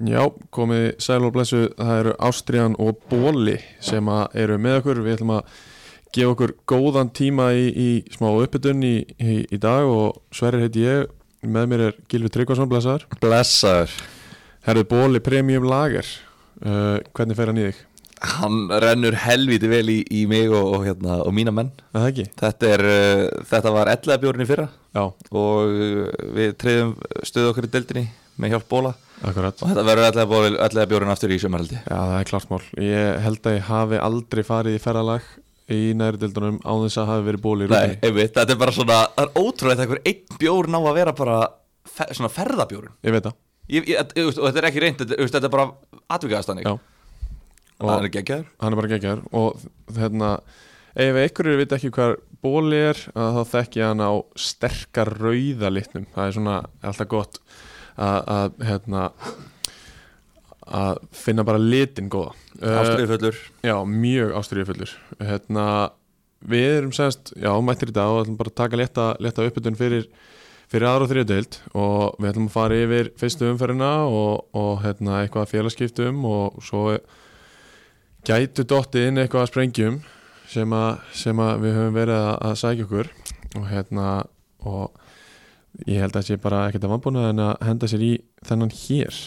Já, komið sæl og blessu, það eru Ástriðan og Bóli sem eru með okkur, við ætlum að gefa okkur góðan tíma í, í smá uppbytun í, í, í dag og Sverrir heiti ég, með mér er Gilvi Tryggvason, blessaður. Blessaður. Herðu Bóli Premium Lager, uh, hvernig fer hann í þig? Hann rennur helviti vel í, í mig og, og, hérna, og mína menn. Það ekki? Þetta, er, uh, þetta var 11 bjórn í fyrra. Já, og uh, við treyðum stöðu okkur í deildinni með hjálp bóla akkurat. og þetta verður 11 bjórn aftur í sömarhaldi Já, það er klart mál. Ég held að ég hafi aldrei farið í ferralag í næri dildunum á þess að hafi verið Bóli í Nei, rútinni. einmitt, þetta er bara svona Það er ótrúlega þegar einn bjór ná að vera bara fe, svona ferðabjórn Ég veit það. og þetta er ekki reynd, þetta, þetta er bara atvikast Já. og það er geggjaður hann er bara geggjar og hérna ef einhverju veit ekki hvað bóli er þá þekki ég hann á sterkar rauða litnum það er svona alltaf gott að, hérna að finna bara litin góða. Ástriðufullur já, mjög ástriðufullur hérna, við erum semst já, mættir í dag og ætlum bara að taka leta, leta uppbytun fyrir, fyrir aðra og þriða deild og við ætlum að fara yfir fyrstu umferðina og, og hérna, eitthvað félagskiptum og svo gætu dottið inn eitthvað að sprengjum sem að, sem að við höfum verið að, að sækja okkur og hérna og ég held að það sé bara ekkert að vambúna en að henda sér í þennan hér.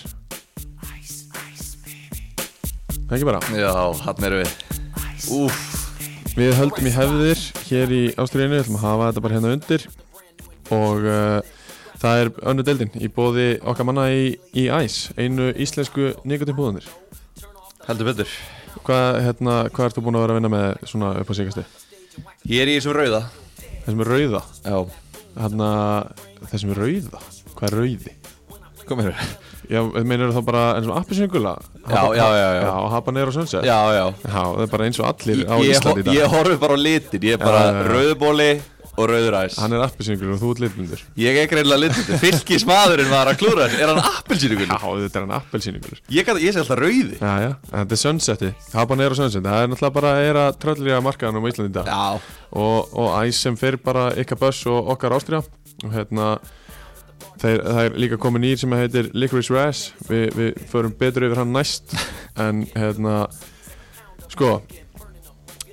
Það ekki bara? Já, hann eru við. Úf, Við höldum í hefðir hér í Ástriðinu, við ætlum að hafa þetta bara hérna undir. Og uh, það er önnu deildin í bóði okkar manna í, í æs, einu íslensku nikotinbúðanir. heldur betur. Hvað, hérna, hvað ert þú búin að vera að vinna með svona upp á síkastu? Ég er í þessum rauða. Þessum er rauða, Já, hérna, þessum er rauða, hvað er rauði? kom hér Já, meinir þá bara eins og appisingula? Já, já, já, já. Já, habanero sunset? Já, já Já, það er bara eins og allir á Íslandi í dag. ég horfi bara á litin Ég er bara rauðbóli og rauður æs Hann er appisingul og þú ert litbundur. Ég er greinlega litin Fylgis maðurinn var að klúra þessu Er hann appelsýningur? Já, þetta er hann appelsingul. Ég, ég sé alltaf rauði Já, já, þetta er sunseti Habanero sunset, það er náttúrulega bara að er að tröllriða markaðanum á Íslandi í dag Já, og, og æs sem fyrir bara ykkar buss og okkar ástriða og hérna þeir, það er líka komin nýr sem heitir Licorice Raz Vi, við förum betur yfir hann næst. En hérna sko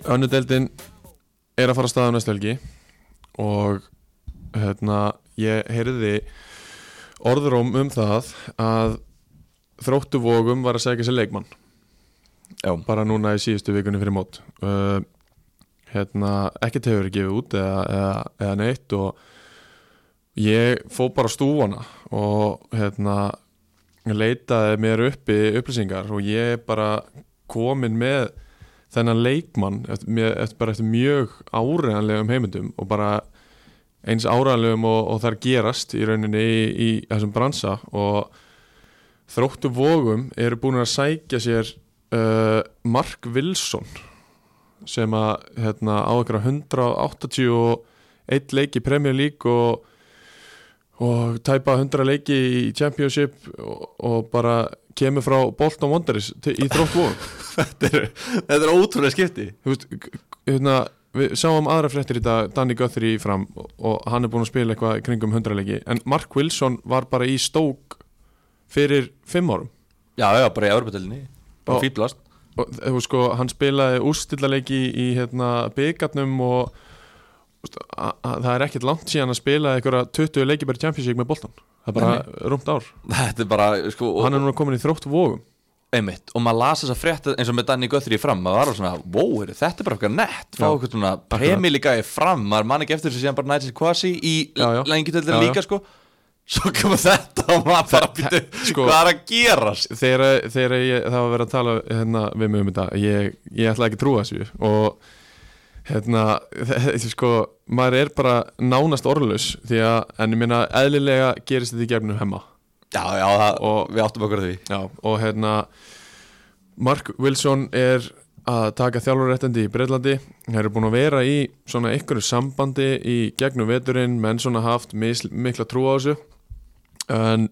önnudeldin er að fara að staða næstu helgi. Og hérna ég heyrði orðróm um það að þróttu vógum var að segja sér leikmann. Já, bara núna í síðustu vikunni fyrir mót. Uh, hérna, ekkert hefur gefið út eða, eða, eða neitt og ég fó bara á stúfana og hérna leitaði mér uppi upplýsingar og ég bara komin með þennan leikmann eftir, eftir, eftir mjög áreðanlegum heimundum og bara eins áreðanlegum og, og þar gerast í rauninni í, í þessum bransa og þróttu vógum eru búin að sækja sér uh, Mark Wilson sem að hérna, á ykkur 181 leiki Premier League og, og tæpa 100 leiki í Championship og, og bara kemur frá Bolton Wanderers í þrótt vógum þetta er, þetta er ótrúlega skipti. Veist, hérna, við sáum aðra fréttir í dag Danny Guthrie fram og, og hann er búin að spila eitthvað kringum 100 leiki en Mark Wilson var bara í stók fyrir 5 árum. Já, já, bara í Bara Og- og veist, sko, hann spilaði úrstillaleiki í hérna, byggarnum og þú veist, a- a- það er ekkert langt síðan að spila einhverja 20 leiki bara í Championship með boltan það er bara rúmt ár. Er bara, sko og hann er núna komin í þrótt vógum Einmitt, og maður las þess að frétta eins og með Danny Guthrie fram maður var alveg svona, wow, þetta er bara eitthvað nett. Fá eitthvað svona premiliga í fram maður man ekki eftir þessu síðan bara Nigel Quasi í lengitöldin líka sko. Svo kemur þetta og maður bara býtu sko- hvað er að gerast? þegar, þegar ég, það var verið að tala hérna, við mig um þetta ég, ég ætla ekki að trúa þessu. Og hérna, þetta sko maður er bara nánast orðlaus því að, en ég minna, eðlilega gerist þetta í gefnum hemma. Já, já, það, Og- við áttum okkur því. Já, og hérna Mark Wilson er að taka þjálfuréttandi í Breitlandi þeir eru búin að vera í svona einhverju sambandi í gegnum veturinn menn svona haft mis, mikla trú á þessu. En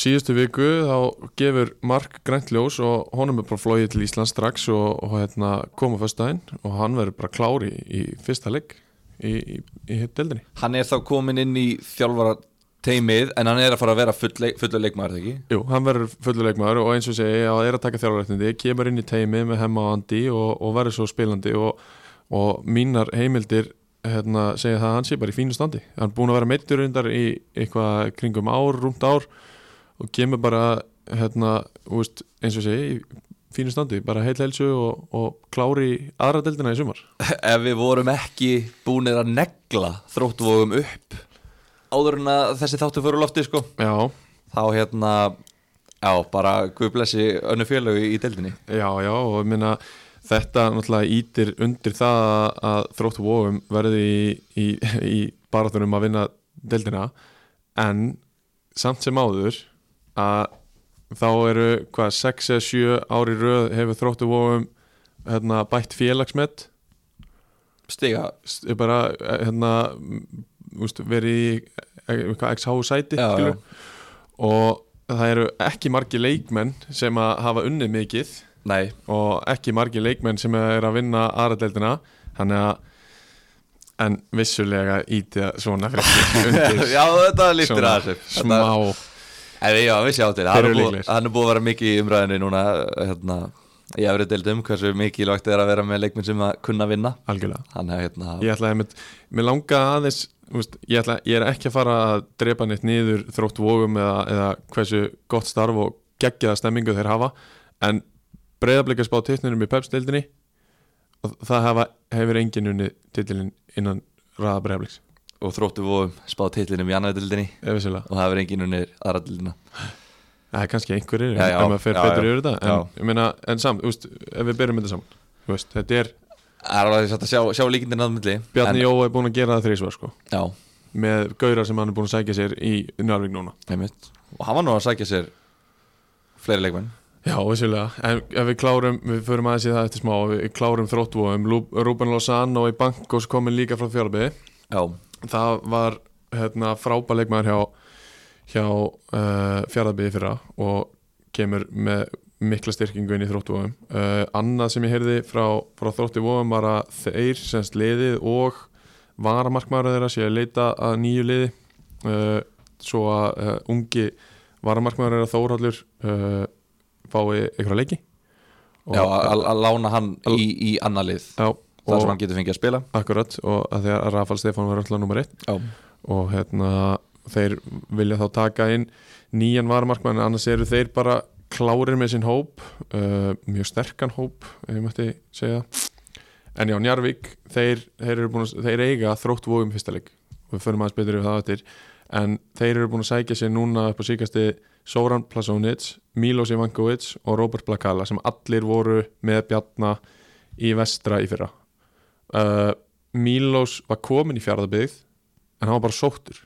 síðustu viku þá gefur Mark grænt ljós og honum er bara flóið til Ísland strax og, og hérna koma fyrstæðin og hann verður bara klári í, í fyrsta leik í, í, í deildinni. Hann er þá komin inn í þjálfara teimið En hann er að fara að vera full, leik, fullur leikmaður þegar ekki? Jú, hann verður fulluleikmaður og eins og segi að er að taka þjálfarættindi, kemur inn í teimi með hemma og andi og, og verður svo spilandi og, og mínar heimildir hérna, segja það að hann sé bara í fínu standi. Hann er búin að vera meittur undar í eitthvað kringum ár, rúmt ár og kemur bara hérna, úst, eins og segi í fínu standi, bara heil heilsu og, og klári aðra deildina í sumar. Ef við vorum ekki búinir að negla þróttvogum upp Áður en að þessi þáttu fyrir lofti sko Já, Þá hérna Já, bara guð blessi önnu félögu í deildinni. Já, já, og ég minna þetta náttúrulega ítir undir það að- vóum verði í, í, í baratunum að vinna deildina. En samt sem áður að þá eru hvað 6 eða 7 ári röð hefur þróttu vóum hérna, bætt félagsmet. Stiga. Bara hérna, m, úst, verið í e- eitthvað XH sæti Já, skilur. og það eru ekki margi leikmenn sem að hafa unnið mikið Nei, og ekki margi leikmenn sem er að vinna aðradeldina þannig að en vissulega íti svona fréttir undir já þetta líktir svona að þessu smá En já, við sjáum til, hann er, búið, hann er búið að vera mikið í umræðinu núna hérna, hef verið deildum hversu mikilvægt er að vera með leikminn sem að kunna vinna. Algjörlega. Er hérna ég ætla að mér langa aðeins úst, ég, ætla, ég er ekki að fara að drepa neitt niður þrótt vógum eða, eða hversu gott starf og geggjaða stemmingu þeir hafa en breyðablikar spá titlinum í pepsdeildinni og það hafa, hefur engin unni titlinin innan raða breyðabliks og þróttu vóðum spáð titlinum í vissilega og það verið engin unnir aðra deildina. Það er kannski einhverjir, Já, en já, ef maður fer betur yfir þetta en, meina, en samt, úst, ef við byrjum þetta saman veist, þetta er, Það er alveg satt að sjá, sjá líkindin að milli Bjarni en, Jó er búin að gera það þrísvar sko, með gaurar sem hann er búin að sækja sér í Njárvík núna. Einmitt. Og hann var nú að sækja sér fleiri leikmenn. Já, vissulega, en ef við klárum við förum aðeins í það eftir smá, við klárum þróttvóum Rúben Lozano í Bankos komin líka frá fjárbi, Já, það var hérna, frábær leikmaður hjá hjá uh, fjárðabiði fyrra og kemur með mikla styrkingu inn í þróttvóum uh, annað sem ég heyrði frá, frá þróttvóum var að þeir semst liðið og varamarkmaður þeirra sé að leita að nýju liði. Uh, svo að uh, ungi varamarkmaður þeirra Þórhallur uh, fái einhverja leiki. Já að lána hann í, í annar lið. Já, þar sem hann getur fengið að spila. Akkurat og að því að Rafal Stefán var alltaf nummer 1 Já, og hérna þeir vilja þá taka inn nýjan varamarkmann annars eru þeir bara klárir með sinn hóp uh, mjög sterkan hóp ef ég mætti segja. En já, Njarvík, þeir, þeir, að, þeir eiga þrótt vóum fyrsta leik. Og við förum aðeins betur yfir það eftir. En þeir eru búin að sækja sér núna upp á síkasti Soran Plasonic, Milos Ivankovic og Robert Blakala sem allir voru með Bjarna í vestra í fyrra uh, Milos var komin í fjárðabygð en hann var bara sóttur.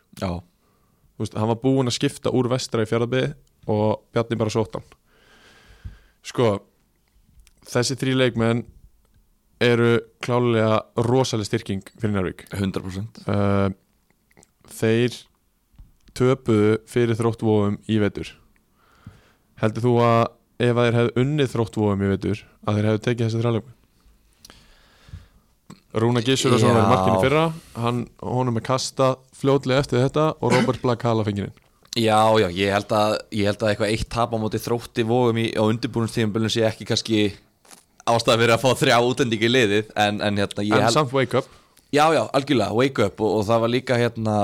Veist, hann var búinn að skipta úr vestra í fjárðabygð og Bjarni bara sótt hann. Sko þessi þrý leikmenn eru klálega rosaleg styrking fyrir Njárvík 100% uh, þeir töpuðu fyrir þróttvóum í vetur. Heldur þú að ef að þeir hefðu unnið þróttvóum í vetur að þeir hefðu tekið þessi þrjáleikum Rúna Gissur og svona markinu fyrra hann, honum er kastað fljótlega eftir þetta og Robert Black hala fengirinn Já, já, ég held að, ég held að eitthvað eitt tap á móti þrótti vógum í, á undirbúinstíðum sé ekki kannski ástæða fyrir að fá þrjá útendingi í liðið en, en hérna, ég en held samt wake up. Já, já, algjörlega, wake up og, og það var líka hérna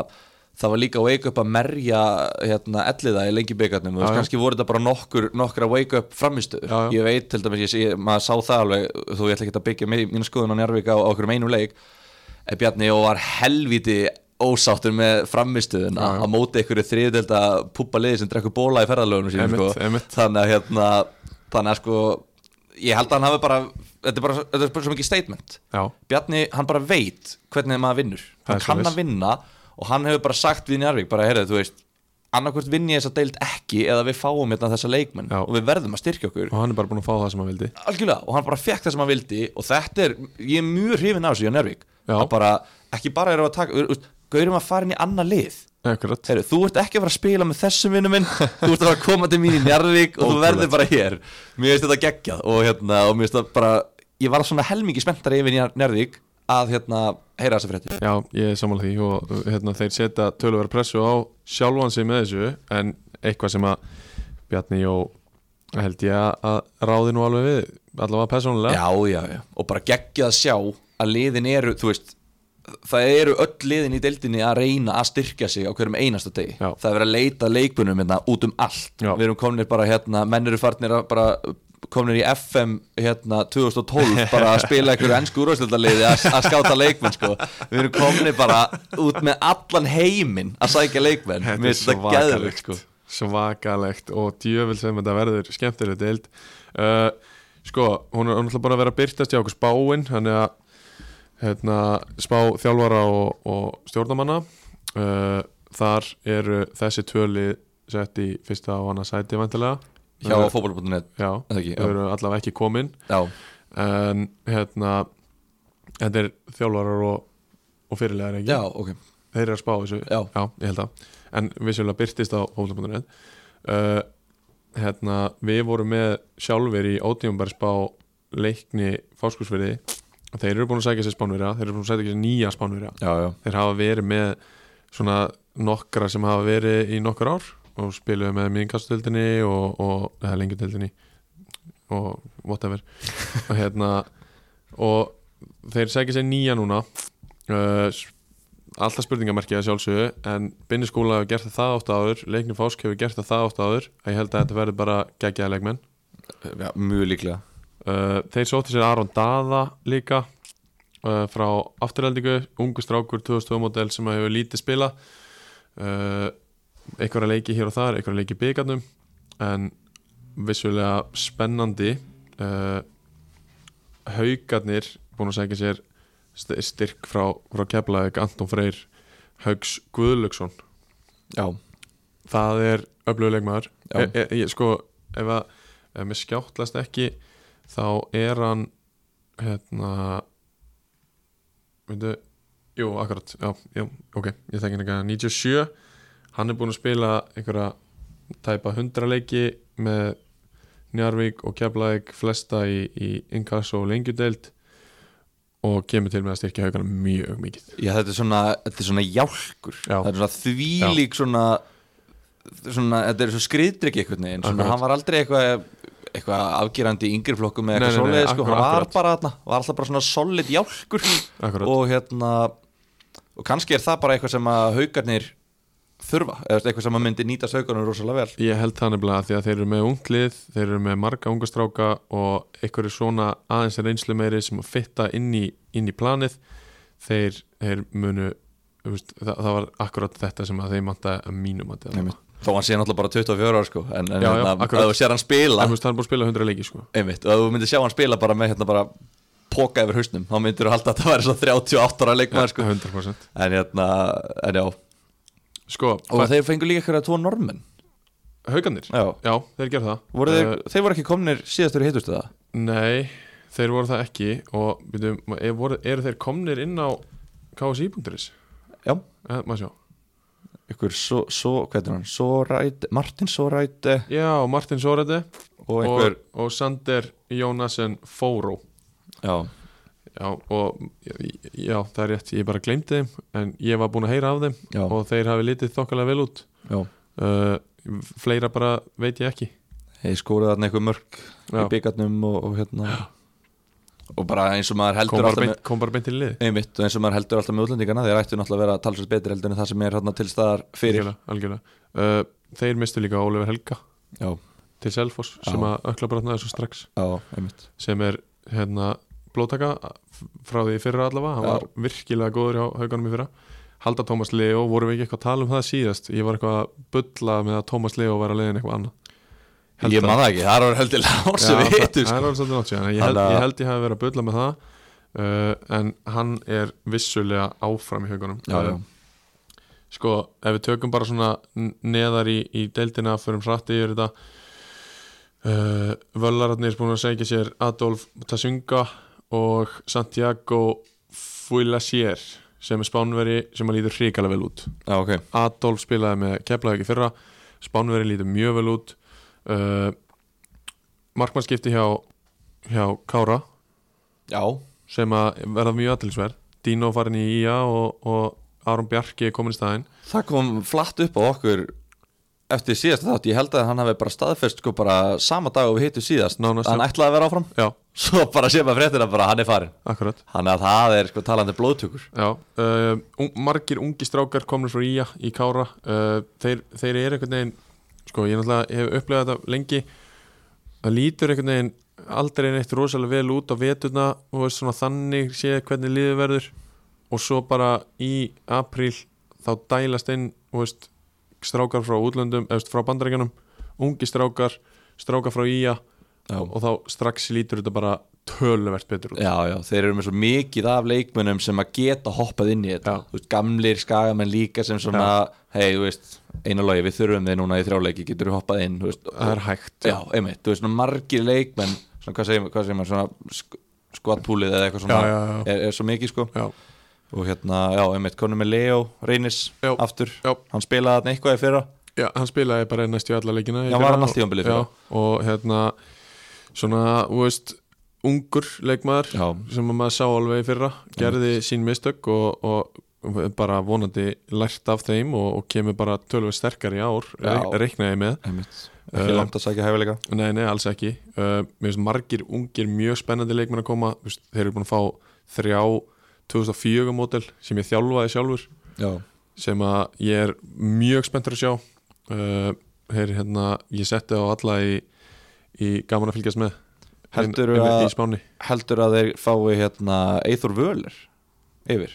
það var líka wake up að merja hérna elliða í lengi byggarnum og kannski voru þetta bara nokkur, nokkra wake up já. ég veit til dæmis ég, maður sá það alveg, þú ætla ekki að byggja mína skoðun á Njarvík á, okkur einum leik en Bjarni og var helviti ósáttur með já. að móti einhverju þriðdelda púpa liði sem drekkur bóla í ferðalögunum Einmitt, sko. þannig að hérna þannig að sko ég held að hann hafi bara þetta er bara, þetta er bara svo mikið statement. Já, Bjarni, hann bara veit hvernig maður vinnur. Hann kann að vinna og hann hefur bara sagt við Njarvík bara, heyrðu, þú veist annarkvort vinn ég þessa deild ekki eða við fáum hérna þessa leikmenn Já. og við verðum að styrkja okkur og hann er bara búin að fá það sem hann vildi algjörlega, og hann bara fekk það sem hann vildi og þetta er, ég er mjög hrifin á þessu í Njarvík Já. að bara, ekki bara erum við að taka veist, gaurum að fara inn í annað lið Akkurat. Heru, þú ert ekki að fara að spila með þessum vinnum minn þú ert að fara að koma til mín í Njarvík og þú verður bara hér mér finnst þetta geggjað og, hérna, og mér finnst það bara ég var svona helmingi spenntari yfir Njar- Njarðvík að hérna, heyra þessa fréttir. Já, ég er sammála því og hérna, þeir setja töluvera pressu á sjálfan sig með þessu en eitthvað sem að Bjarni Jó held ég að- ráði nú alveg við allavega persónulega. Já, já, já, og bara geggja að sjá að liðin eru, þú veist það eru öll liðin í deildinni að reyna að styrkja sig á hverjum einasta degi. Já. það er verið að leita leikbunum hérna, út um allt. Já. við erum kominir bara hérna, menn eru farnir að bara kominir í FM hérna 2012 bara að spila einhverju ennsku úrvæðsleitaliði að, skáta leikmenn sko. Við erum kominir bara út með allan heiminn að sækja leikmenn. Þetta er svakalegt sko. svakalegt og djöfil sem þetta verður skemmtileg deild. Uh, sko, hún er náttúrulega bara að vera að byrtast í okkur spáin þannig að hérna, spá þjálfara og, og stjórnamanna uh, þar eru þessi tvöli sett í fyrsta og annað sæti vantilega hjá fótboll.net já, eða ekki, þau já. eru allavega ekki komin. Já, en hérna þetta er þjálfarar og, og fyrirlegar ekki? Já, ok. Þeir eru að spá þessu. Já. ég held að. En vissulega byrtist á hófla.net uh, hérna, við vorum með sjálfur í ótífum spá leikni fáskursfyrði þeir eru búin að sækja sér spánverja þeir eru búin að sækja sér nýja spánverja. Já, já, þeir hafa verið með svona nokkra sem hafa verið í nokkur ár og spiluðu með minnkastutöldinni og, og eða lengjutöldinni og whatever. Og hérna og þeir sækja sér nýja núna uh, alltaf spurningamarkið að sjálfsögðu en bindiskóla hefur gert það átt áður leikni fásk hefur gert það átt áður að ég held að þetta verður bara geggjaða leikmenn. Já mjög líklega. Uh, þeir sótti sér Aron Daða líka uh, frá afturheldingu, ungu strákur 2002 model sem hefur lítið spila uh, einhverja leiki hér og þar, einhverja leiki byggarnum en vissulega spennandi uh, haugarnir búin að segja sér st- styrk frá, frá keflaðið Anton Freyr Haugs Guðlöksson já, það er öfluguleikmaður Já. e, e, ég, sko, ef að ef mér skjáttlast ekki þá er hann hérna veitu, jú, akkurat já, já, ok, ég þekki hann ekki 97, hann er búinn að spila einhverja tæpa 100 leiki með Njarvík og Keflavík flesta í, í Inkass og lengjudeld og kemur til með að styrkja haugana mjög mikið Já, þetta er svona, þetta er svona jálkur Já. Það er svona þvílík svona, svona Þetta er svo skriðdrykki einhvern veginn svona. Hann var aldrei eitthvað eitthvað afgerandi í yngri flokkum með Nei, eitthvað svoleiðis sko. Hann var bara þarna, var alltaf bara svona solid jálkur Akkurat. Og hérna Og kannski er það bara eitthvað sem að haugarnir þurfa Eða eitthvað sem að myndi nýtast haugarnir rosalega vel. Ég held það nefnilega því að þeir eru með unglið, þeir eru með marga unga stráka og einhverju svona aðeins reynslu meiri sem að fitta inn í, inn í planið þeir, þeir munu veist, það, það var akkurat þetta sem að þeir manta að mínum að þetta Einmitt. Þó hann sé náttúrulega bara 24 ára sko En, en Já, já, hérna, ef þú sér hann spila En veist, það er búin að spila 100 leiki sko. Einmitt, og ef þú myndir sjá hann spila bara með hérna bara póka yfir hausnum, þá myndir þú halda að það væri svo 38 ára leikmaður sko. 100% en hérna, en já Sko, og þeir fengur líka eitthvað tvo normenn haugarnir? Já, Já, þeir gerðu það. Voru þeir, Eh, þeir voru ekki komnir síðastur í heitustu það Nei, þeir voru það ekki og byrju, er, voru, eru þeir komnir inn á KSI.is já, Eh, Maður sjá. Ykkur svo, svo, hvað er hann, Soræt Martin Soræt Já, Martin Sórede og og, og Sander Jónasen Fóró. Já, Já, og já, það er rétt, ég bara glemdi þeim en ég var búinn að heyra af þeim já, og þeir hafi litið þokkalega vel út. Uh, fleira bara veit ég ekki. Þeir skóruð þarna einhver mörg Já. í byggarnum og, og hérna. Og bara eins og maður kom heldur bara, alltaf beint, kom bara beint til lið einmitt, og eins og maður heldur alltaf með útlendingana þeir ættu náttúrulega að vera talsvægt betri heldur en það sem er hérna til staðar fyrir. Algjörlega, algjörlega. Uh, þeir mistu líka Ólefur Helga já, til Selfoss sem að ökla brotnaði svo strax. Já, einmitt. Sem er hérna blótaka frá því fyrra allavega. Hann Já. var virkilega góður hjá hauganum í fyrra. Halda Tómas Leo, vorum við ekki eitthvað að tala um það síðast? Ég var eitthvað að bulla með að Tómas Leo var að leiðin eitthvað annað. Held ég það. ekki, það er heldur lár sem við hittum það er alveg svolítið nátt síðan. Ég held, ég held ég hafi verið að bulla með það. Uh, en hann er vissulega áfram í haugunum já, já, sko, ef við tökum bara svona neðar í, í deildina fyrir hratti yfir þetta. Uh, Völlararnir er búin að segja sér Adolf Tassunga og Santiago Fuilasier sem er spánveri sem að lítur hrikalega vel út. Já, ok. Adolf spilaði með Keflavík í fyrra. Spánveri lítur mjög vel út. Uh, Markmannskipti hjá hjá Kára. Já, sem að verða mjög aðtilsverð Dino farin í IA og, og Aron Bjarki er komin í staðinn. Það kom flatt upp á okkur eftir síðast þátt, ég held að hann hafi bara staðfest sko bara sama dag og við hittum síðast. Nánast, hann já. ætlaði að vera áfram. Já, svo bara sé maður fréttina bara hann er farin akkurat. Hann er að það er sko talandi blóðtökur. Já, uh, un margir ungi strákar komnir frá IA í Kára. Uh, þeir, þeir eru einhvern veginn sko, ég náttúrulega hef upplegað þetta lengi. Það lítur einhvern veginn aldrei neitt rosalega vel út á vetuna og þannig sé hvernig liðið verður. Og svo bara í apríl þá dælast inn og veist, strákar frá útlöndum eða frá bandarækjanum, ungi strákar strákar frá Já. og, og þá strax lítur þetta bara töluvert betur út. Já, já, þeir eru með svo mikið af leikmönnum sem að geta hoppað inn í þetta. Þú veist, gamlir skagamenn líka sem svona hei, þú veist, eina logi, við þurfum þið núna í þrjáleiki, getur við hoppað inn þú veist, það er hægt. Já, einmitt, þú veist, svona margir leikmenn svona, hvað segir, maður, svona sk skvatpúlið eða eitthvað svona Já, já, já. Er, er svo mikið, sko. Já, og hérna, já, einmitt, konum með Leo Reynis Já. aftur, Já. hann spilaði þarna eitthvað í fyrra Já, hann spilaði bara næstu alla leikina í Já, var hann og- allt tímabilið í Já, fyrra? og hérna svona, þú veist ungur leikmaður Já. sem að maður sá alveg í fyrra gerði sín mistök og, og bara vonandi lært af þeim og, og kemur bara tölveg sterkar í ár reiknaði með einmitt, ekki Uh, langt að sækja hæfileika Nei, nei, alls ekki uh, Mér finnst margir ungir mjög spennandi leikmenn að koma Þeir eru búin að fá þrjá 2004 mótel sem ég þjálfaði sjálfur já, sem að ég er mjög spenntur að sjá. Uh, Heyr, hérna, ég setti á alla í, í gaman að fylgjast með. Einmitt að- í spáni. heldur að þeir fái hérna Eithor Völer yfir?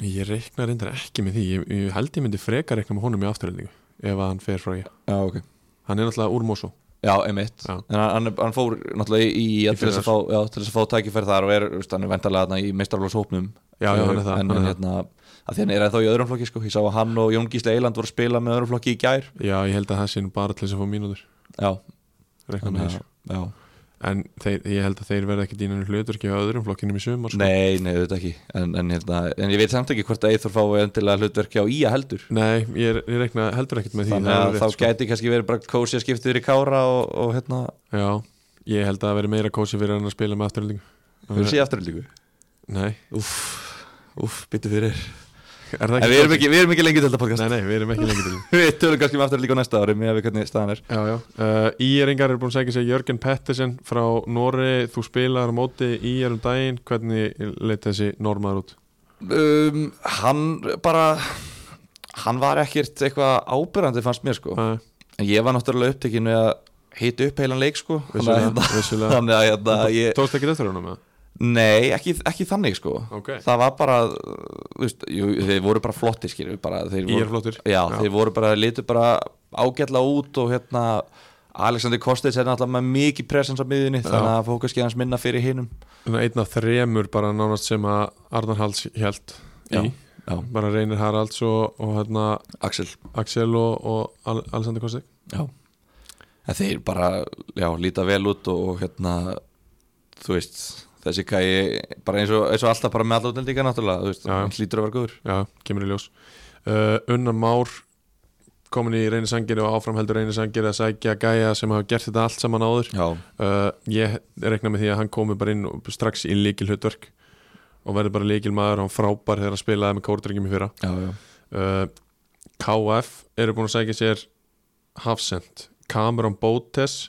Ég reikna reyndar ekki með því. Ég, ég held ég myndi freka reikna með honum í afturhendingu ef að hann fer frá ég. Já, ok. Hann er náttúrulega úr Mosó Já, einmitt. Já. En hann, hann- fór náttúrulega í, í, Í til, þess að fá, já, til þess að fá tækifæri þar og er, veist, hann er vendarlega þarna í er það, En, hann er en hérna, að því hann er ennþá í öðrum flokki sko. Ég sá að hann og Jón Gísli Eiland voru að spila með öðrum flokki í gær. Já, ég held að það sé bara til þess að fá mínútur. Já, Reikna með þessu. að Já, En þeir, ég held að þeir verða ekki dýnanir hlutur ekki á öðrum flokkinum í sumar sko. nei, nei, auðvitað ekki. En, en, hérna, en ég veit samt ekki hvort að Eithor fái endilega hlutverki á Ía heldur. Nei, ég, ég reikna heldur ekkert með því Þannig að þá sko. gæti kannski verið bara kósi að skipta yfir í Kára og, og hérna, Já, ég held að það veri meira kósi fyrir hann að spila með afturhaldingu við sé aftur líku Nei, Úff, úff, byttu fyrir er En við erum ekki, við erum ekki lengi til þetta podcast. Nei, nei, við erum ekki lengi til því Við tölum kannski um aftur líka á næsta ári með að við hvernig staðan er. Já, já. Uh, Íringar er búin að segja sig Jörgen Pettersen frá Nóri Þú spilaðar á móti Ír um daginn. Hvernig leit þessi normaður út? um, Hann bara Hann var ekkert eitthvað ábyrrandi fannst mér sko. Nei, En ég var náttúrulega upptekinn við að hita upp heilan leik sko. Vissulega, vissulega. Þannig að hérna, ég Tókst ekki eftir honum með það? Nei, ekki, ekki þannig sko. Ok. Það var bara þú veist, jú, Þeir voru bara flotti þeir Ír voru, flottur Já, þeir voru bara, litu bara ágætla út og hérna Alexander Kostic er náttúrulega með mikið presens á miðunni þannig að fók kannski hans minna fyrir Svona Einn af þremur bara nánast sem að Arnar Halls held Já, í. Já, Bara Reynir Haralds og, og hérna Axel. Axel og, og Al Alexander Kostik Já. En Þeir bara, já, líta vel út og hérna þú veist, þessi kæi bara eins og, eins og alltaf bara með alla útlendinga náttúrulega, þú veist, hann hlýtur að vera góður. Já, kemur í ljós. Uh, Unnar Már komin í reynisangir og áfram heldur reynisangir að sækja gæja sem hafa gert þetta allt saman áður. Uh, ég rekna með því að hann komi bara inn strax í líkil hlutverk og verður bara líkil maður og hann frábær þegar hann spilaði með kórdrengjum í fyrra. Já, já. Uh, KF eru búin að sækja sér Hafsend, Cameron Botes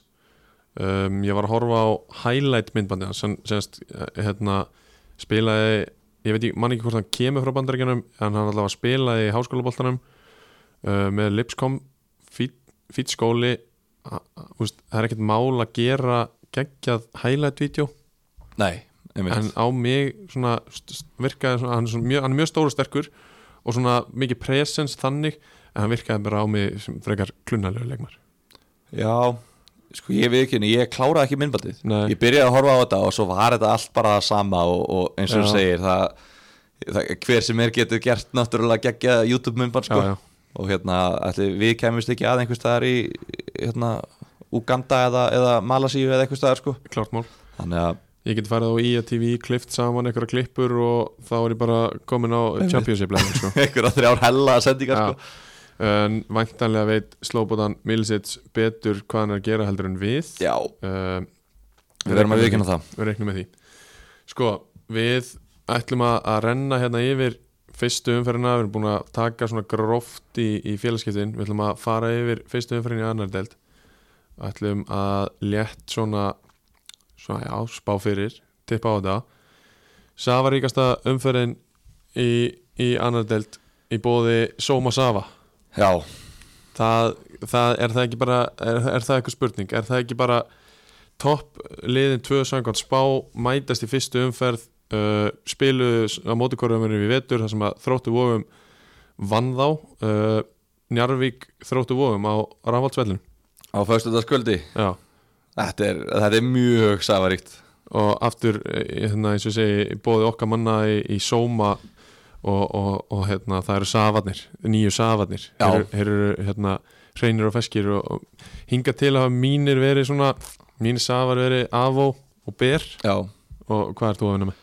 um, ég var að horfa á highlight myndbandi hans hann semst, hérna, spilaði ég veit ekki, man ekki hvort hann kemur frá bandaríkjanum en hann allavega spilaði í háskólaboltanum uh, með Lipscom fýt, fýt skóli það er ekkert mál að gera geggjað highlight-vídeó Nei, einmitt. En á mig svona, virkaði svona, hann, er svona mjög, hann er mjög stóru sterkur og svona mikið presence þannig en hann virkaði bara á mig sem frekar klunnalegu leikmar Já, sko ég við ekki ég kláraði ekki minnbandið Nei. Ég byrjaði að horfa á þetta og svo var þetta allt bara það sama og, og eins og þú segir það, það, hver sem er getur gert náttúrulega geggja YouTube minnband sko. og hérna, ætli, við kemumst ekki að einhvers staðar í hérna, Uganda eða, eða Malasíu eða einhvers staðar sko. klárt mál að ég get farið á IATV, klift saman einhverja klippur og þá er ég bara komin á championship level sko. einhverja þrjár hella sendingar sko. En væntanlega veit Slobodan Milsits betur hvað hann er að gera heldur en við. Já, uh, við verðum að viðkynna það. Við reiknum með því. Sko, við ætlum að, að renna hérna yfir fyrstu umferðina, við erum búin að taka svona gróft í, í félagskiptin. Við ætlum að fara yfir fyrstu umferðin í annar deild. Ætlum að létt svona, svona já, spá fyrir, tippa á þetta. Safaríkasta umferðin í, í annar deild í bóði Soma Safa Já, það, það, er það ekki bara er, er það eitthvað spurning, er það ekki bara topp liðin tvö samkvæmt spá mætast í fyrstu umferð uh, spilu á mótikorðumurinn við vetur þar sem að þróttu vofum vann þá uh, Njarvík þróttu vofum á Rafaldsvellin á föstudagskvöldi? Já. Þetta er, þetta er mjög safaríkt og aftur eh, hérna, eins og segi bóði okkar manna í, í Sóma og, og, og hérna, það eru safarnir nýju safarnir. Þeir, eru- hérna, hreinir og feskir og, og hinga til að mínir verið svona mínir safar verið avó og ber. Já, og hvað ert þú að vinna með?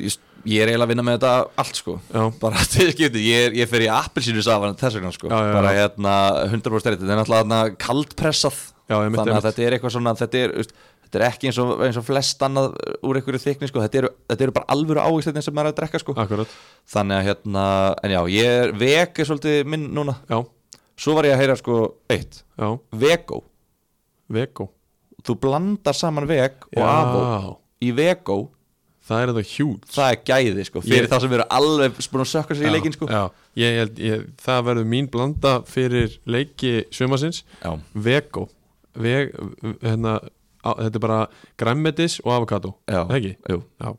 ég, ég er eiginlega að vinna með þetta allt sko. Já, bara til skipti, ég, ég fer í appelsínu safan þess vegna sko, Já, já, bara hérna 100% stærri, þetta er náttúrulega kaldpressað. Þannig að þetta er eitthvað svona þetta er, þetta er ekki eins og, eins og flest annað úr einhverju þykni sko, þetta eru, þetta eru bara alvöru ávíksleitin sem maður er að drekka sko. Þannig að hérna, en já, ég er vek er svolítið minn núna, já, svo var ég að heyra sko eitt, já, vegó. Vegó. Þú blandar saman veg og avó í vegó, það er þetta hjút það er gæði sko fyrir Ég- þá sem eru alveg búin að sökka sér í leikin sko. ég, ég, það verður mín blanda fyrir leiki sumasins já, Vego Veg, hérna, Þetta er bara græmmetis og avokado ekki? jú. Já.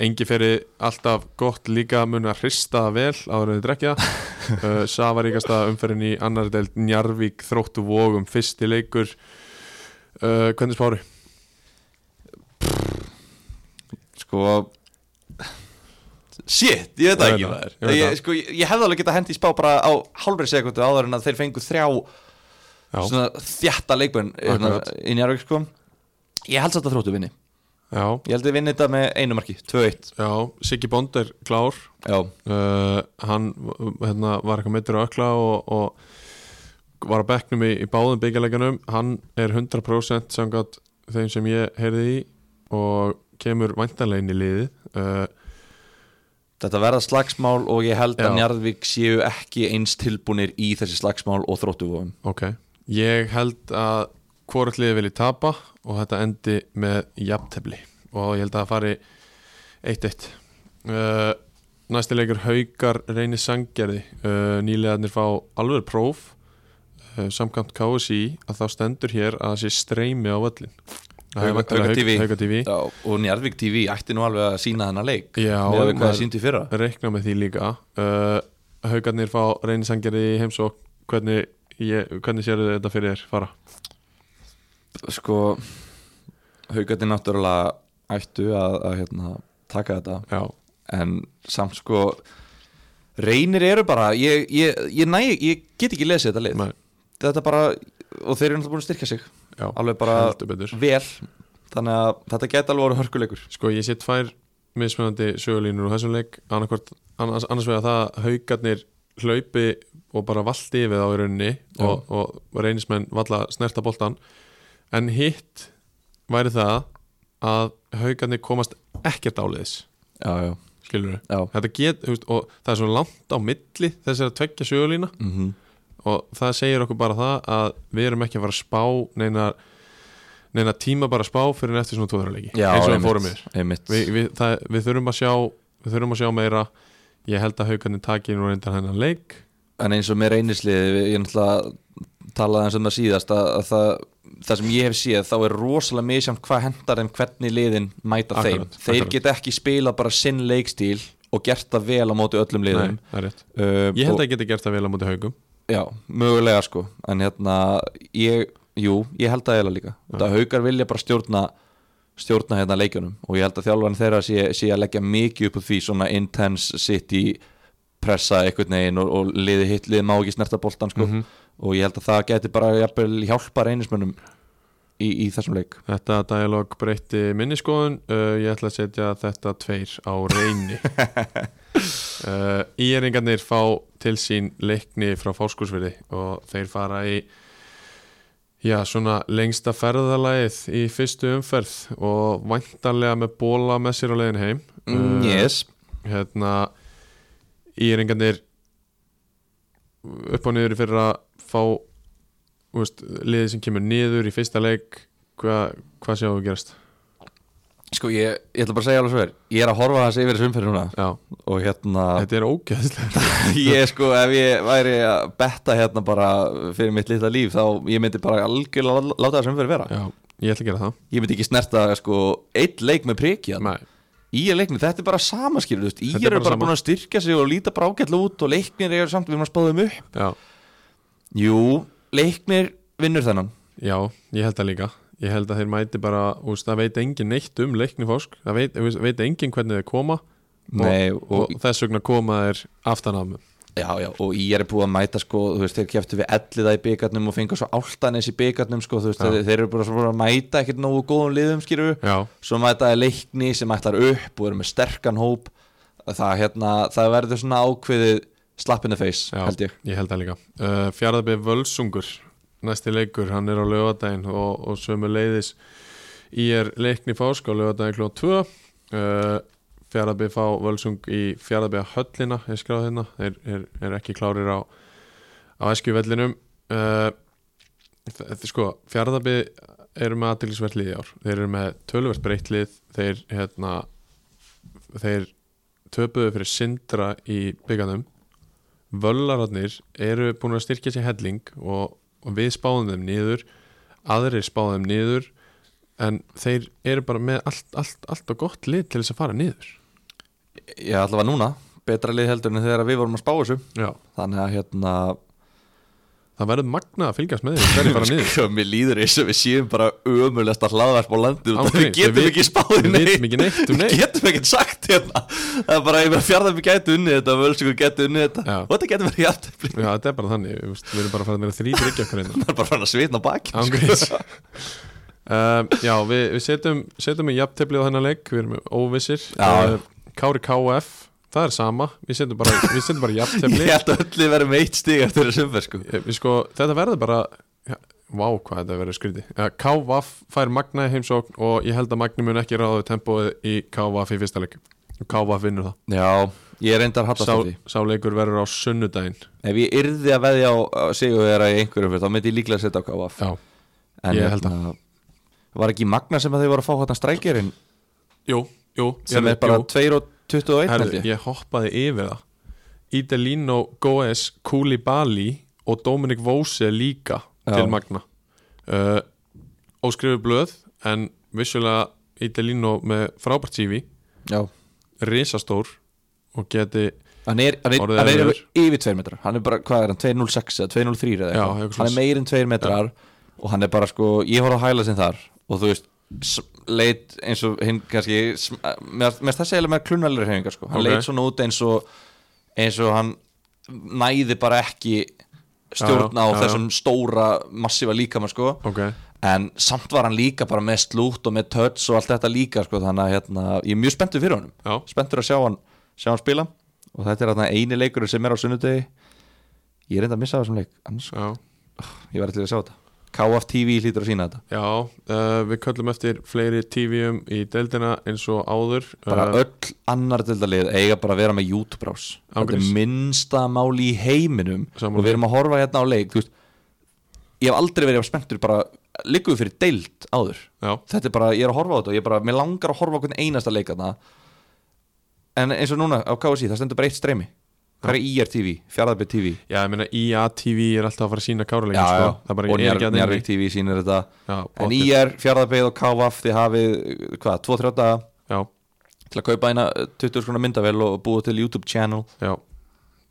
Engi fyrir alltaf gott líka mun að hrista vel áður en þið drekja. Uh, Safaríkasta umferðin í annar deild Njarvík þróttu vógum fyrsti leikur. Uh, Hvernig spáru? sko shit, ég veit það ekki það, maður. ég ég, sko, ég, ég hefði alveg getað hendi í spá bara á hálfri sekundu áður en að þeir fengu þrjá Já, svona þjætta leikmenn hérna, í Njarvík sko ég held satt að þróttu vinni. Já, ég held að vinni þetta með einu marki, 2-1 já Siggi Bond er klár. Uh, hann hérna, var eitthvað meittur á ökla og, og var að bekknum í, í báðum byggjarleikanum hann er 100% samkvæmt þeim sem ég heyrði í og kemur væntanlegin í liði uh, þetta verða slagsmál og ég held Já. að Njarvík séu ekki eins tilbúnir í þessi slagsmál og þróttuvofum ok, ég held að hvort liði vilji tapa og þetta endi með jafntefli. Og ég held að það fari 1-1 uh, næsti leikur haukar reynir sanggerði uh, nýlegaðnir fá alveg próf. Uh, samkvæmt KSI að þá stendur hér að það sé streymi á völlin Hauka TV. Og Njarvík TV ætti nú alveg að sína þennan leik. Já, með að við hvað maður- það síndi fyrra. reikna með því líka. Haugarnir fá reynir sanggerði í heimsók hvernig, ég, hvernig sér þetta fyrir þér fara? Sko haugandi náttúrulega ættu að, að hérna, taka þetta. Já, en samt sko reynir eru bara ég, ég, ég, næ, ég get ekki lesið þetta lið. Nei, þetta bara, og þeir eru náttúrulega búin að styrkja sig. Já alveg bara vel. Þannig að þetta geti alveg voru hörkuleikur. Sko ég sé tvær mismunandi sögulínur úr þessum leik. Annars, annars vegar það að haugarnir hlaupi og bara valdi yfir þá í rauninni og, og reynismenn valla snerta boltan en hitt væri það að haugarnir komast ekkert áliðis já, já, skilur veist, og það er svo langt á milli þessar að tveggja sögulína. Mm og það segir okkur bara það að við erum ekki að fara að spá neina, neina tíma bara að spá fyrir en eftir svona tóðurleiki já, eins og við einmitt, fórum við, við, það, við þurfum að sjá við þurfum að sjá meira. Ég held að haugarnir taki nú reyndan hennan leik. En eins og með reynislið ég náttúrulega talaði eins um það síðast að, að það, það sem ég hef séð þá er rosalega misjamt hvað hendar þeim hvernig liðin mæta þeim. Akkurat, þeir akkurat. geta ekki spilað bara sinn leikstíl og gert það vel á móti öllum liðum. Nei, það uh, ég held og, að ég geti gert það vel á móti haugum. Já, mögulega sko. En hérna, ég, jú, ég held það eða líka. Þetta haugar vilja bara stjórna stjórna hérna leikjunum. Og ég held að þjálfarn þeirra sé, sé að leggja mikið upp úr því svona intense city pressa einhvern veginn og, og liði hitt liði má ekki snerta boltan sko. Mhm. Og ég held að það geti bara hjálpa reynismönnum í, í þessum leik. Þetta dialog breytti minni skoðun. Uh, ég ætla að setja þetta tveir á reyni. Uh, Íringarnir fá til sín leikni frá fáskursverði og þeir fara í já, svona lengsta ferðalagið í fyrstu umferð og væntanlega með bóla með sér á leiðin heim. Mm, Yes. hérna íringarnir upp og niður fyrir að fá veist, liðið sem kemur niður í fyrsta leik hvað hva sjáum við gerast? Sko ég, ég ætla bara að segja alveg svo er Ég er að horfa þessi yfir þessu umferð núna. Já, Og hérna þetta er ógeðslega Ég sko, ef ég væri að betta hérna bara fyrir mitt litla líf Þá ég myndi bara algjörlega lá- láta þessu umferð vera. Já, ég ætla að gera það. Ég myndi ekki snerta sko eitt leik með prikja Nei, Í er leiknir, þetta er bara samaskýr Í er bara bara búin að styrkja sig og líta ágætlega út Og leiknir eru samt, við erum að spáða um upp. Já, Jú, leiknir vinnur þennan. Já, ég held það líka. Ég held að þeir mæti bara, úst, það veit engin neitt um leikni fósk, það veit, veit engin hvernig þeir koma. Nei, og, og, og þess vegna koma þeir aftan af mig Já, já, og ég er búið að mæta sko, þú veist, þeir keftu við elliða í byggarnum og fengu svo áltanis í byggarnum sko, þú veist, þeir, þeir eru bara svo að mæta ekkert nógu góðum liðum, já, svo mæta þeir leikni sem ætlar upp og eru með sterkan hóp. Það, hérna, það verður svona ákveðið slap in the face, já, held ég. ég held það líka. Uh, Fjarðabið Völsungur næsti leikur, hann er á lögadaginn og, og sömu leiðis í er leikni fásk á lögadaginn kló 2 uh, Fjarðabið fá Völsung í Fjarðabið höllina ég skráði hérna, þeir er, er ekki klárir á, á eskjuvellinum uh, sko Fjarðabið eru með aðtilsvert lið í ár. Þeir eru með tölvert breytt lið. Þeir hérna þeir töpuðu fyrir Sindra í bygganum Völlararnir eru búin að styrkja sér helling og, og við spáðum þeim niður aðrir spáðum þeim niður en þeir eru bara með allt, allt, allt og gott lið til þess að fara niður. Ég ætla að núna, betra lið heldur en þegar við vorum að spá þessu. Já. þannig að hérna það verður magna að fylgjast með þeir hverju fara niður. Sko, mér líður eins og við séum bara ömulegst að hlaðvarp á landinu Án og við getum við- ekki spáðið við vitum ekki neitt um við neitt. getum ekki sagt hérna. Það er bara, ég meina fjárðarbi gæti unnið þetta völsingur gæti unnið þetta. Já. og þetta gæti verið jafntefli. Já, þetta er bara þannig, við, við erum bara að fara með þrýtur ekki okkur það er bara að svitna á baki Ángríns um, Já, við, við setjum, setjum í jafntefli á þennan leik Við erum óvissir. Uh, Kári KF, það er sama. Við setjum bara, við bara jafntefli. Ég held að öllu verið með eitt stig eftir þessu umferð sko. Við sko, Þetta verður bara já, Vá, hvað þetta verður skrítið. Uh, KVF fær Magna í heimsókn Og ég held að Magni mun ekki ráðu tempóið í KVF í fyrsta leik Og KVF vinnur það. Já, ég er reyndar sá, á því. sá leikur verður á sunnudaginn. Ef ég yrði að veðja á að sigur þeirra í einhverjum umferð þá myndi ég líklega að setja á KF Já, en ég held hérna, var ekki Magna sem að þau voru að fá hérna strækjerinn jú, jú sem er bara jú. 2 og 21 held Herðu, ég. ég hoppaði yfir það. Idelino Goes Koulibaly og Dominic Vose líka Já. til Magna. Uh, óskrifu blöð en vissulega Idelino með frábært CV já risastór og geti hann er, hann er, hann er yfir 2 metrar. Hann er bara, hvað er hann, 206 eða 203 eða Já, eitthvað? hann er svoleiðis. meir en 2 metrar og hann er bara sko, ég horf að hæla sinn þar og þú veist, leit eins og hinn kannski, með, með þessi eða með klunnalir hefingar sko, hann Ok. leit svona út eins og eins og hann næði bara ekki stjórn Já, á já, já. þessum stóra massífa líkamann sko. Ok, en samt var hann líka bara með slút og með touch og allt þetta líka sko, þannig að hérna, ég er mjög spenntur fyrir honum. Já, spenntur að sjá hann, sjá hann spila. Og þetta er þarna eini leikur sem er á sunnudegi. Ég er reynda að missa þessum leik annars, já. Ég var til að sjá þetta. KF TV hlýtur að sína þetta. Já, uh, við köllum eftir fleiri TV-um í deildina eins og áður. Bara uh, öll annar dildalið eiga bara að vera með YouTube-brás þetta er minnsta máli í heiminum. Sammála. og við erum að horfa hérna á leik veist, ég hef aldrei verið spenntur bara líkuðu fyrir deild áður. Já, þetta er bara, ég er að horfa á þetta og ég er bara, mér langar að horfa á hvern einasta leik þarna. En eins og núna á KSI, það stendur bara eitt streymi hvað er IR TV, fjárðarbyrð TV já, ég meina IA TV er alltaf að fara að sína káruleikin sko. Það og að Njarvík TV sýnir þetta. Já, en. IR, fjárðarbyrð og KVF þið hafið, hvað, 2-3 daga til að kaupa eina eh, 20 skrona myndavel og búa til YouTube channel. Já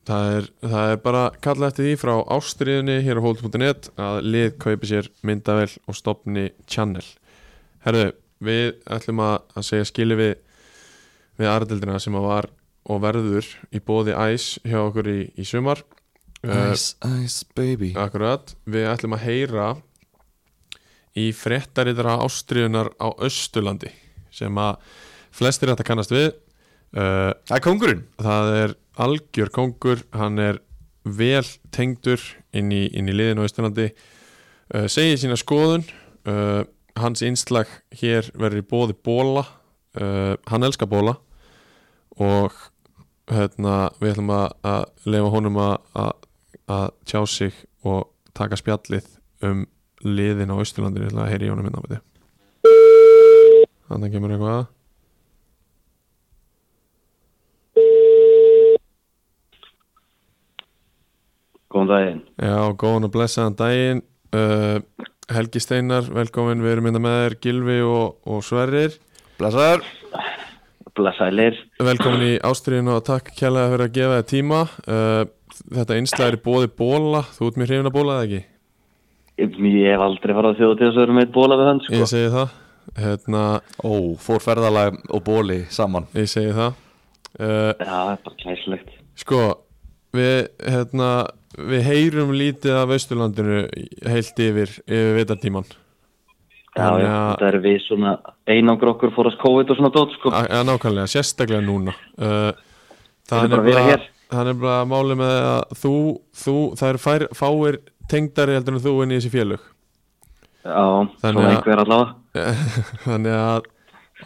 Það er, það er bara kallað eftir því frá ástriðinni hér á hold.net að lið kaupi sér myndavel og stopni channel. Herðu, við ætlum að, að segja skili við við aðradildina sem að var og verður í bóði æs hjá okkur í, í sumar. Uh, Ice, ice baby. Akkurat, við ætlum að heyra í fréttaritara ástriðunar á Östurlandi sem að flestir þetta kannast við. Uh, Það er kongurinn það er algjör kongur hann er vel tengdur inn í, inn í liðinu á Östurlandi uh, segir sína skoðun uh, hans innslag hér verður í bóði bóla uh, hann elskar bóla og hérna, við ætlum að, að lefa honum að, að, tjá sig og taka spjallið um liðin á Austurlandi ég ætla að heyri í honum þið þannig kemur eitthvað Góðan daginn. Já, góðan og blessaðan daginn uh, Helgi Steinar, velkomin við erum mynda með þér, Gilvi og, og Sverrir Blessaður Blessaðilir. Velkomin í ástriðinu og takk kjærlega fyrir að gefa þér tíma uh, Þetta einslæðir er bóði bóla Þú út mér hrifin að bóla eða ekki? Ég hef aldrei farað þjóð til þess að vera með eitt bóla við hann, sko. Ég segi það hérna, Ó, fór ferðalag og bóli saman Ég segi það uh, Já, það er bara klæslegt. Sko, við, hérna, við heyrum lítið af Austurlandinu heilt yfir, yfir vitartíman Já, já, þetta er við svona einangur okkur fórast COVID og svona dót, sko. Já, nákvæmlega, sérstaklega núna uh, Það er bara bara er bara máli með að þú, þú það eru fær, fáir tengdari heldur en þú inn í þessi félög Já, Þannig svona einhver allavega. Þannig að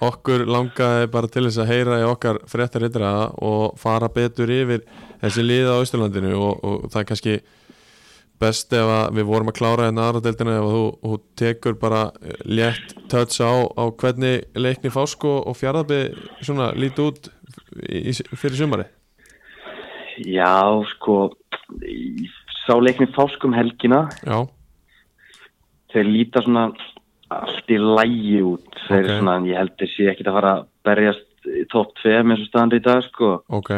okkur langaði bara til þess að heyra í okkar fréttar ytra og fara betur yfir þessi liða á Austurlandinu og, og það er kannski best ef við vorum að klára hérna aðra deildina ef þú, þú tekur bara létt touch á, á hvernig leikni fásk og, fjárðabbi svona líti út í, í, fyrir sumari Já, sko, sá leikni fáskum helgina, Já, þeir líta svona allt í lægi út. Þeir Ok. svona, ég held þeir sé ekkit að fara að berjast í topp 2 eins og staðan í dag, sko. ok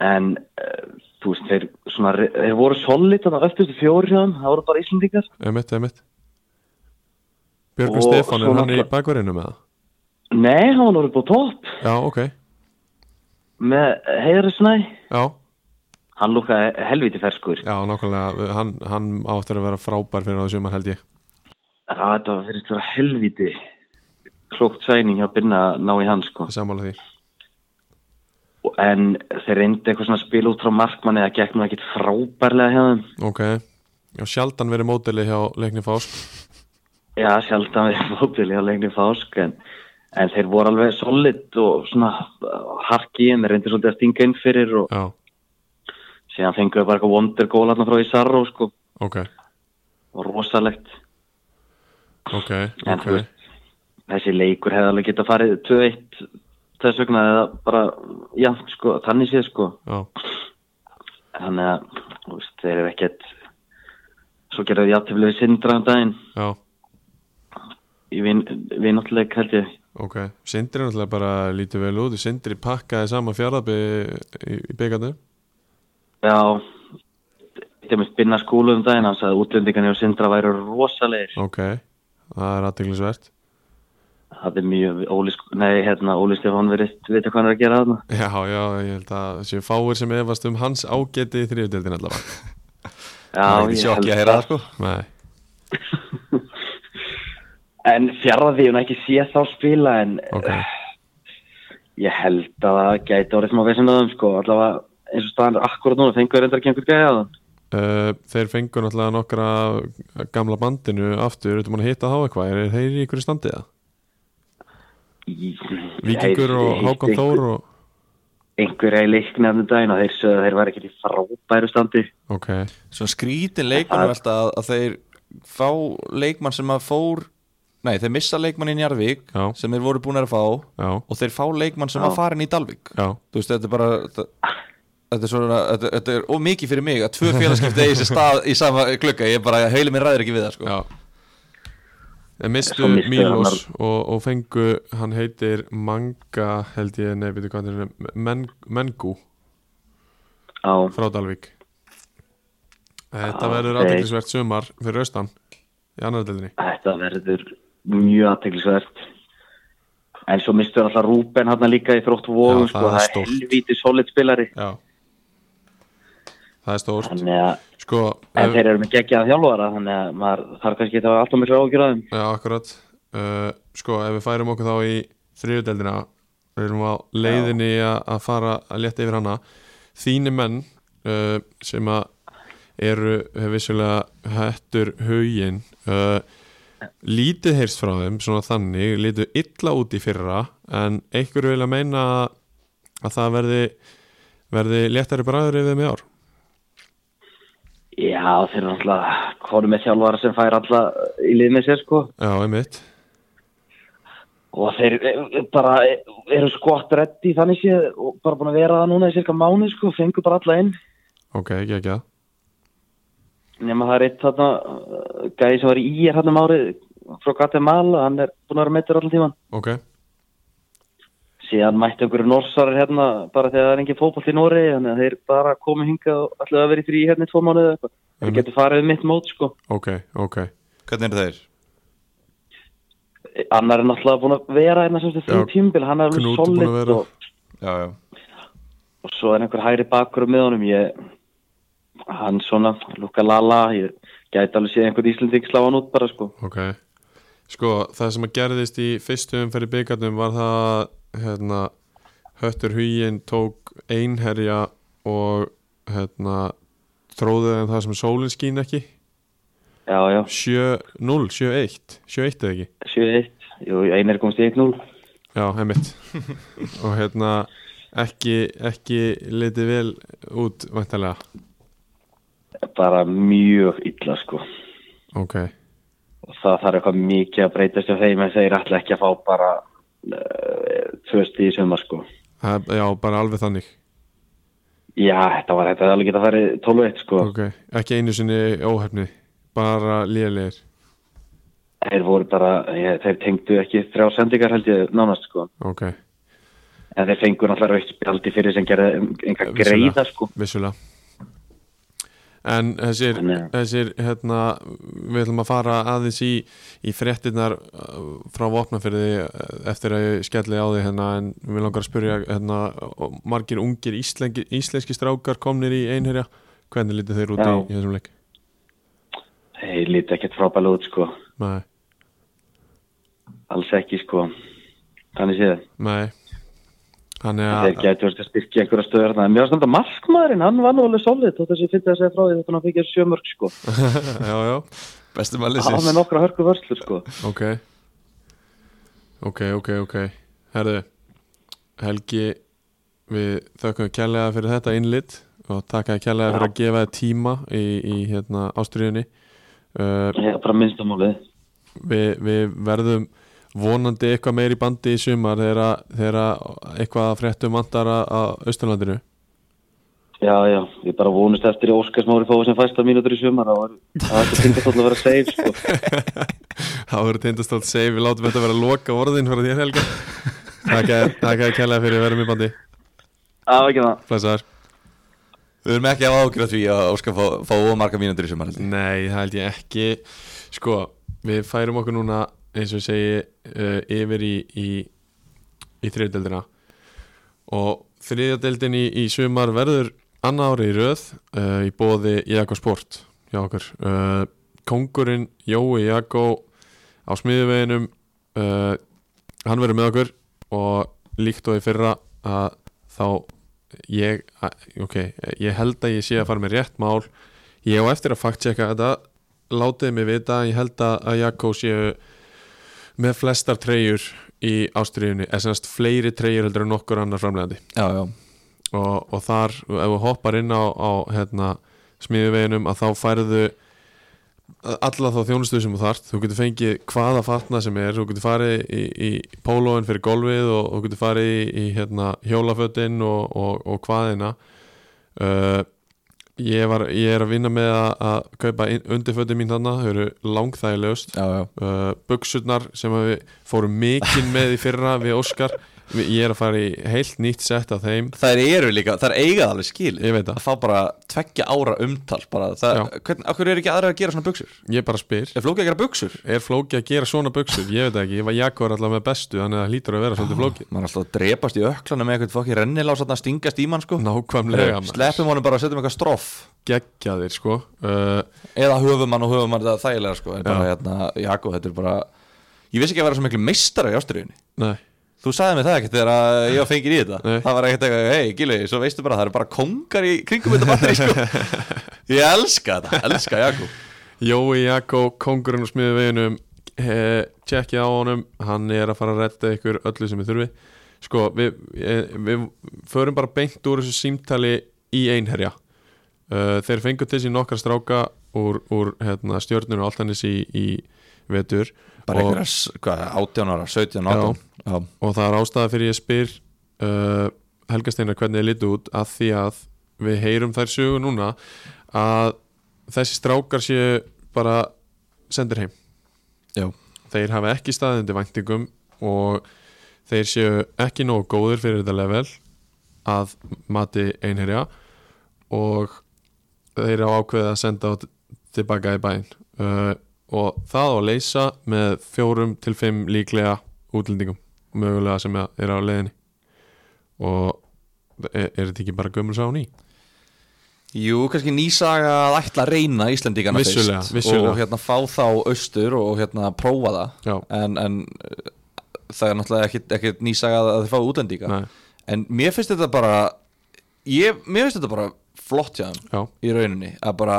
En, uh, þú veist, þeir svona, þeir voru solid þannig að öftustu fjóri þeim, það voru bara Björgun Og Stefán, er hann í bakverðinu með það? Nei, hann upp á topp Já, ok, með Heiðri Snæ. já, Hann lúkaði helviti ferskur. já, nákvæmlega hann, hann áttur að vera frábær fyrir á sumar held ég Það þetta verið að vera helviti klókt sæning hjá Binna að ná í hann sko. Sammála því En þeir reyndi eitthvað svona að spila út frá markmanni eða nú ekkit frábærlega hjá þeim. Ok, já, sjaldan verið mótili hjá leikni Fásk Já, sjaldan við fótbili á leikni fásk en, en þeir voru alveg solid og svona harki en þeir reyndi svolítið að stinga inn fyrir og Já, síðan fenguðu bara eitthvað wonder goal hérna frá Isarro sko ok, og rosalegt. Ok, En ok. þú veist, þessi leikur hefði alveg getað farið 2-1 þess vegna eða bara, já, sko, þannig séð sko. Já, Þannig að, veist, þeir eru ekkert, svo gerðu jafntöflu við sindra um daginn. Já, í vin, vináttuleik held ég. ok Sindri náttúrulega bara lítið vel út. Sindri pakkaði saman fjárðabi í, í byggarnu Já, þeim er spinna skúlu um daginn, hann sagði að útlendingarnir og sindra væru rosalegir. Ok, það er aðteglisvert Það er mjög, Óli, nei, hérna, Óli Stefán verið, veit hvað hann er að gera þarna. Já, já, ég held að þessi fáir sem efast um hans ágeti í þriðudeldin allavega. Já, Það ekki sjokki að það sko. Nei, En fjarrði hún ekki sé þá spila en ok, ég held að það gæti orðið smá veginn að þeim sko, allavega eins og staðan akkurat núna, fengur reyndar ekki einhvern gæði að það. Uh, Þeir fengu náttúrulega nokkra af gamla bandinu aftur, ertu mann að hitta þá eitthvað er þeir í ykkur standi það? Víkingur og Hákon Þór og Einhverja í leikni af þeim daginn og þeir þeir var ekki í frábæru standi. Ok, Svona skrítin leikmann að, að þeir fá leikmann sem að fór Nei, þeir missa leikmann í Njarvík Já. sem þeir voru búin að fá já, og þeir fá leikmann sem Já. að fara inn í Dalvík já Þú veist, þetta er bara þetta, þetta er svona, þetta, þetta er ómikið fyrir mig að tvö félagskipti eigi sér stað í sama klukka ég er bara, heilin minn ræður ekki við það sko. Já Þeir mistu mistu Mílos hann- og, og fengu, hann heitir Manga, held ég, nei, veitu hvað hann er Men, Mengu Já, frá Dalvík Þetta Já, verður ok. aðteklisvert sumar fyrir austan í annar deildinni þetta verður mjög aðteglisvert. En svo mistur alltaf Rúben hann líka í þrótt vóðum, sko, það er stórt. helvíti solid spilari. Já Það er stórt. Sko, en ef, þeir eru með geggjaða þjálfara, þannig að maður þarf kannski að hafa alltaf miklu þeim. já, akkurat. Uh, Sko, ef við færum okkur þá í þriðudeldina við erum á leiðinni að, að fara að leta yfir hana. Þínu menn uh, sem að eru vissulega hættur hugin uh, lítið heyrst frá þeim svona þannig, lítið illa út í fyrra en einhverju vilja meina að að það verði verði léttari bræður yfir með ár Já, þeir eru alltaf konum með þjálfara sem fær alltaf í lið með sér sko. Já, einmitt. Og þeir eh, bara eh, eru skott reddi þannig séð og bara búin að vera það núna í cirka mánu sko, fengur bara alla inn. Ok, ekki ekki það. Nema það er eitt þarna gæði sem var í ír hann um árið frá Guatemala, hann er búin að vera meittur allan tíman Ok, síðan mætti einhverju norsarar hérna bara þegar það er engin fótboll í Nóri þannig að þeir bara komu hingað og ætlaði að vera í frí hérna í tvo mánuði eða eitthvað. Þeir getur farið við mitt mót sko. Ok, ok. Hvernig eru þeir? annar er náttúrulega búin að vera hérna sem þetta Já, þrjú tímbil, hann er alveg er solid og, Já, já. Og svo er einhver hægri bakur með honum ég, hann svona Luka Lala, ég gæti alveg séð einhvern Íslanding slá hann út bara sko. Ok Sko, það sem að gerðist í fyrstu umferð í byggarnum var það hérna, Höttur Huginn tók einherja og hérna, tróði en það sem sólinn skín ekki. Já, já, 7-0, 7-1 7-1 eða ekki? 7-1 jú, einar komst í 1-0 Já, heimitt og hérna ekki, ekki litið vel út væntalega bara mjög illa sko. Ok, það þarf eitthvað mikið að breytast hjá þeim en þeir ætla ekki að fá bara uh, tvö stíð í sumar sko. Það, já, bara alveg þannig. Já, þetta var þetta alveg geta farið 12-1 sko. Ok, ekki einu sinni óhefni bara lélegir. Þeir voru bara, ég, þeir tengdu ekki þrjá sendingar held ég nánast sko. Ok, en þeir fengur náttúrulega raukt spjaldi fyrir sem gerði einhver greiða sko. vissulega En þessir, þessir hérna, við ætlum að fara aðeins í, í fréttinnar uh, frá vopnafyrði eftir að ég skelli á því hérna, en við langar að spyrja hérna, margir ungir íslenski, íslenski strákar komnir í einherja. Hvernig lítið þeir út Já. í, þessum leik? þeir líti ekkert frábæla út sko. Nei, alls ekki sko. Þannig séð. Nei Þannig þeir að gætu verið að styrkja einhverja stöður þarna. en mér var standa markmaðurinn, hann var nú alveg solid þótt þess að ég fyndi að segja frá því þetta hann fikk sjömörk sko. Já, já, Bestum hann að var lýsins með nokkra hörku vörslur sko. Ok. Ok, ok, ok. Herðu, Helgi við þökkum kærlega fyrir þetta innlit og takkaði kærlega fyrir að gefa þér tíma í, í hérna, ástriðunni uh, er bara minnstamálið við, við verðum vonandi eitthvað meir í bandi í sumar þegar, að- þegar að eitthvað að fréttum vantar að- á Austurlandinu? Já, já, ég bara vonust eftir í Óskarsmári fóðu sem fæstar mínútur í sumar það var það ætti tindastóll að vera safe sko. Það verður tindastótt segi, við látum þetta vera að loka orðin fyrir þér Helga. Takkaði kærlega fyrir að vera í bandi. Já, ekki það. Blessaður. Við erum ekki að ágjörða því að Óskar fá, fá ómarka mínútur í sumar. Nei, það held ég ekki. Sko, við færum okkur núna eins og segi uh, yfir í, í, í þriðdeldina og þriðdeldin í, í sumar verður annað ári í röð uh, í bóði Jakko Sport hjá okkur. Uh, Kongurinn Jói Jakko á smiðuveginum hann verður með okkur og líkt og í fyrra að þá ég, ok, ég held að ég sé að fara með rétt mál. Ég á eftir að fact-checka þetta látið mig vita, ég held að Jakko séu með flestar treyjur í ástriðunni eða semast fleiri treyjur heldur en nokkur annar framlegandi Já, já. Og, og þar, ef þú hoppar inn á, á hérna, smiðuveginum að þá færðu alla þá þjónustu sem þú þarft. Þú getur fengið hvaða fatna sem er. Þú getur farið í, í pólóin fyrir golfið og þú getur farið í, í hérna, hjólafötin og, og, og hvaðina uh, ég, var, ég er að vinna með að, að kaupa undirfötin mín þarna þau eru langþægilegust. Uh, buksurnar sem við fórum mikinn með í fyrra við Óskar ég er að fara í heilt nýtt sett af þeim. Það eru líka, það er eigað alveg skil. Ég veit það, að fá bara tveggja ára umtal bara, það, hvern, Akkur er ekki aðra að gera svona buksur? ég bara spyr. Er flókið að gera buksur? er flóki að gera svona buksur, ég veit það ekki. Ég var Jakob allavega með bestu, þannig að það hlýtur að vera svolítið flóki Man er alltaf að drepast í öklana með eitthvað fokki rennilás að stingast í mann sko. Nákvæmlega maður. Sleppum honum bara að setjum eitthvað stroff. Geggjaðir sko. Uh, Eða höfumann og höfumann Þú sagði mér það ekkert þegar ég var fengið í þetta. Nei. Það var ekkert eitthvað, hei Gili, svo veistu bara Það eru bara kongar í kringum þetta batteri sko. Ég elska þetta, elska Jakob. Jói Jakob, kongurinn og smiðu veginum tjekkið á honum. Hann er að fara að redda ykkur öllu sem þið þurfi sko, við, eh, við förum bara beint úr þessu símtali í einherja. Uh, þeir fengu til sín nokkra stráka úr, úr hérna, stjörnur og alltanis í, í vetur bara einhverja, hvað, 18 ára, 17, 18 Já, og það er ástæða fyrir ég spyr uh, Helga Steinar hvernig þið litu út að því að við heyrum þær sögu núna að þessi strákar séu bara sendir heim? Já, þeir hafa ekki staðindi væntingum og þeir séu ekki nógu góður fyrir þetta level að mati einherja og þeir á ákveðið að senda tilbaka í bæinn. Uh, og það á að leysa með fjórum til fimm líklega útlendingum mögulega sem er á leiðinni. Og er, er þetta ekki bara gömul sá ný? Jú, kannski nýsaga að ætla að reyna Íslandíkana Vissulega, fyrst vissulega. og hérna fá þá austur og hérna prófa það. En, en uh, það er náttúrulega ekkit nýsaga að þið fá útlendíka nei, en mér finnst þetta bara ég, mér finnst þetta bara flott hjá já, í rauninni að bara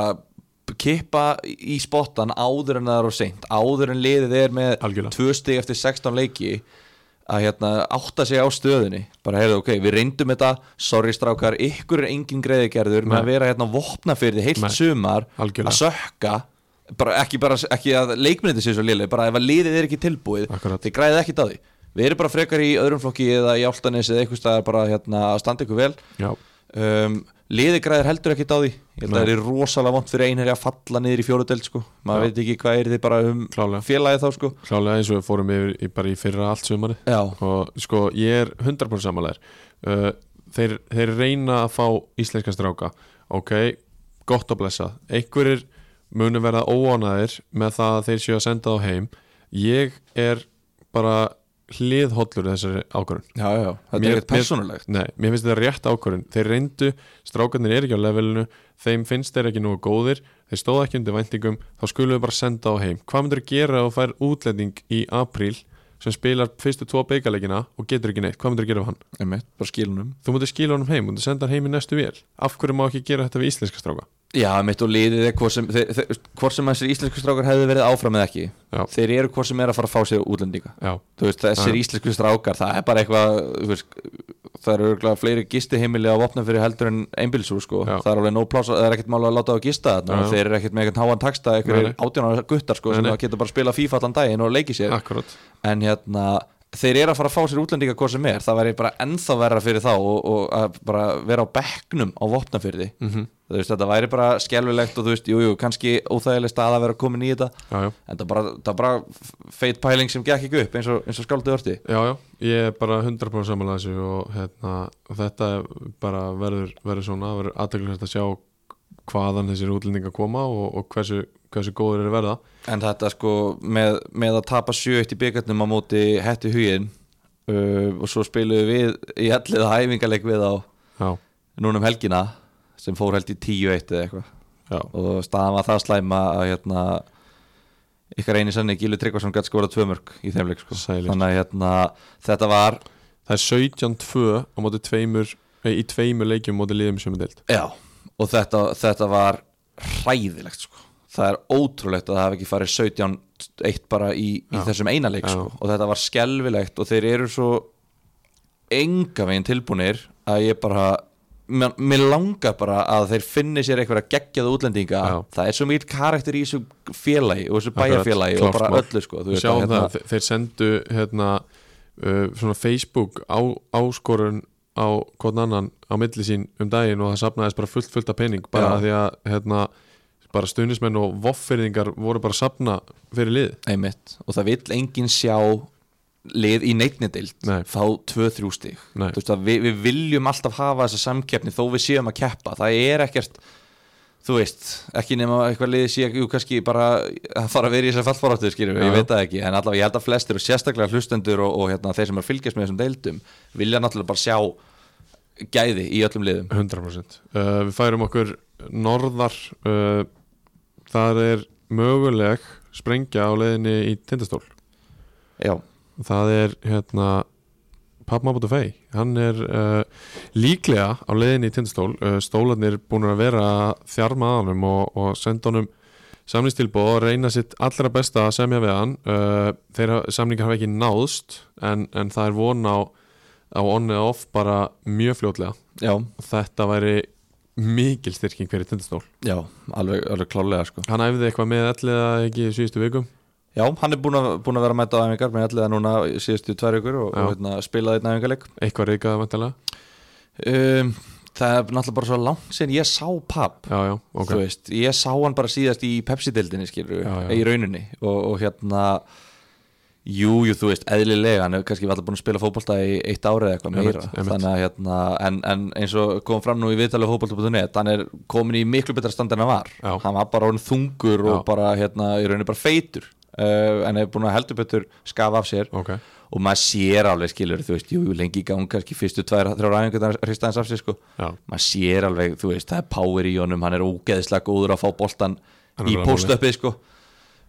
kippa í spottan áður en það er á seint áður en liðið er með Algjörlega. tvö stig eftir 16 leiki að hérna átta sig á stöðunni bara heyrðu ok, við reyndum þetta sorry strákar, ykkur er engin greiðigerður með að vera hérna á vopnafyrði heilt Nei. sumar Algjörlega. að sökka bara, ekki, bara, ekki að leikmyndið sé svo liðlega bara ef að liðið er ekki tilbúið Akkurat. þið græðið ekkit á því við erum bara frekar í öðrum flokki eða í áltanis eða eitthvað staðar bara hérna, að standa ykkur vel já, um, liði græðir heldur ekkit á því ég held að Nei. það er rosalega vont fyrir einherja að falla niður í fjórudeld sko. maður Já. veit ekki hvað er þið bara um Klálega. félagið þá sko. klálega eins og við fórum yfir í, bara í fyrra allt sumari já, og sko ég er 100% samanlegar uh, þeir, þeir reyna að fá íslenska stráka ok, gott að blessa einhverjir munu verða óanaðir með það að þeir séu að senda þá heim ég er bara hliðhollur þessari ákvörðun. Já, já, þetta Mér- er ekkert persónulegt. Nei, mér finnst þetta rétt ákvörðun. Þeir reyndu, strákarnir er ekki á levelinu þeim finnst þeir ekki nógu góðir þeir stóða ekki undir væntingum, þá skulum við bara senda á heim. Hvað myndir að gera þú fær útlending í apríl sem spilar fyrstu tvo beigalegina og getur ekki neitt, hvað myndir að gera við hann? Einmitt, bara skilunum Þú myndir skila honum heim, myndir senda hann heim í næstu vél. Af hverju má ekki gera þetta við íslenska stráka? Já, mitt og liðið er hvort sem, sem þessir íslensku strákar hefðu verið áfram eða ekki. Já. þeir eru hvort sem er að fara að fá sér útlendinga. Veist, þessir Já. íslensku strákar, það er bara eitthvað veist, það eru örgulega fleiri gistiheimili á vopna fyrir heldur en einbilsúr sko. Já. það er alveg nóg pláss, það er ekkert mála að láta á gista þeir eru ekkert með eitthvað háan taksta eitthvað átjónar guttar sko, sem það getur bara að spila FIFA allan daginn og leiki sér. Akkurat. En hérna, þeir eru að fara að fá sér útlendinga hvað sem er, það væri bara ennþá verra fyrir þá og, og að bara vera á bekknum á vopnafyrði mm -hmm. þú veist, þetta væri bara skelfilegt og þú veist, jú, jú, kannski óþægileg stað að vera komin í þetta. Já, já, en það bara, það bara feit pæling sem gekk ekki upp eins og, og skáldu orti. Já, já Ég er bara 100% samanlega þessu og, hérna, þetta bara verður, verður svona, verður aðtæklusvægt að sjá hvaðan þessir útlendingar koma og, og hversu, hversu góður eru verða En þetta sko með, með að tapa 7-1 í byggarnum á móti hætti huginn uh, og svo spiluðu við í ellið að æfingarleik við á Já, núna um helgina sem fór held í 10-1 eða eitthvað. Og staðan var það slæma að hérna ykkar eini sannig Gílu Tryggvason gæti skorað tvö mörg í þeim leik sko. Þannig að hérna þetta var það er 17-2 á móti tveimur í tveimur leikjum móti liðum sem er deilt. Já, og þetta, þetta var hræðilegt sko. Það er ótrúlegt að það hafi ekki farið 17-1 bara í, í þessum eina leik Já. sko. og þetta var skelvilegt og þeir eru svo enga veginn tilbúnir að ég bara mér, langar bara að þeir finni sér eitthvað að geggjaða útlendinga Já. það er svo mikil karakter í þessu félagi og þessu bæjarfélagi og bara mál. öllu sko, sjáum að, hérna, það, þe- þeir sendu hérna, uh, svona Facebook á, áskorun á hvern annan á milli sín um daginn og það sapnaðist bara fullt fullt af pening bara því að hérna, bara stuðnismenn og voffyrðingar voru bara sapna fyrir lið? Einmitt, og það vill enginn sjá lið í neitnidild Nei. fá 2-3 stig. Nei. Þú veist að við, við viljum alltaf hafa þessa samkeppni þó við séum að keppa. Það er ekkert þú veist, ekki nema eitthvað liði sé jú, kannski bara að fara að vera í þessar fallfaráttu skýrum, Já. ég veit það ekki. En allavega ég held að flestir og sérstaklega hlustendur og, og hérna, þeir sem er fylgjast með þessum deildum vilja náttúrulega bara sjá gæði í öllum liðum. 100% uh, Við færum okkur norðar uh, það er möguleg sprengja á leiðinni í tindastól. Já, það er hérna Papp Mabutu Fey hann er uh, líklega á leiðinni í tindastól. Uh, stólarnir búin að vera þjarma að honum og, og senda honum samningstilbóð og reyna sitt allra besta að semja við hann. Uh, þeirra samningar hafa ekki náðst en, en það er von á á on eða off bara mjög fljótlega. Já, þetta væri mikil styrking fyrir tindastól. Já, alveg, alveg klálega sko. Hann æfði eitthvað með elliða ekki síðustu vikum Já, hann er búin að, búin að vera að mæta á æfingar með allega núna síðustu tvær ykkur og, og hérna, spilaði einn æfingarleik eitthvað reykaða vantilega um, Það er náttúrulega bara svo langt sem ég sá papp já, já, ok. Þú veist, ég sá hann bara síðast í Pepsi-dildinni í rauninni. Og, og hérna jú, jú, þú veist, eðlilega hann hefur kannski alltaf búin að spila fótbolta í eitt árið eitthvað Einmitt, meira, þannig að hérna en, en eins og kom fram nú í viðtalið fótbolta.net hann er komin í miklu betra stand en hann var. Já. hann var bara orðin þungur og Já. bara hérna, í rauninni bara feitur uh, en hefur búin að heldur betur skafa af sér. Ok, og maður sér alveg skilur, þú veist, jú, jú, lengi í gang kannski fyrstu tvær, þrjár æfingar hristaðins af sér sko. Já, maður sér alveg, þú veist, það er power í honum hann er ógeðslega góður að fá boltan í post-upið sko.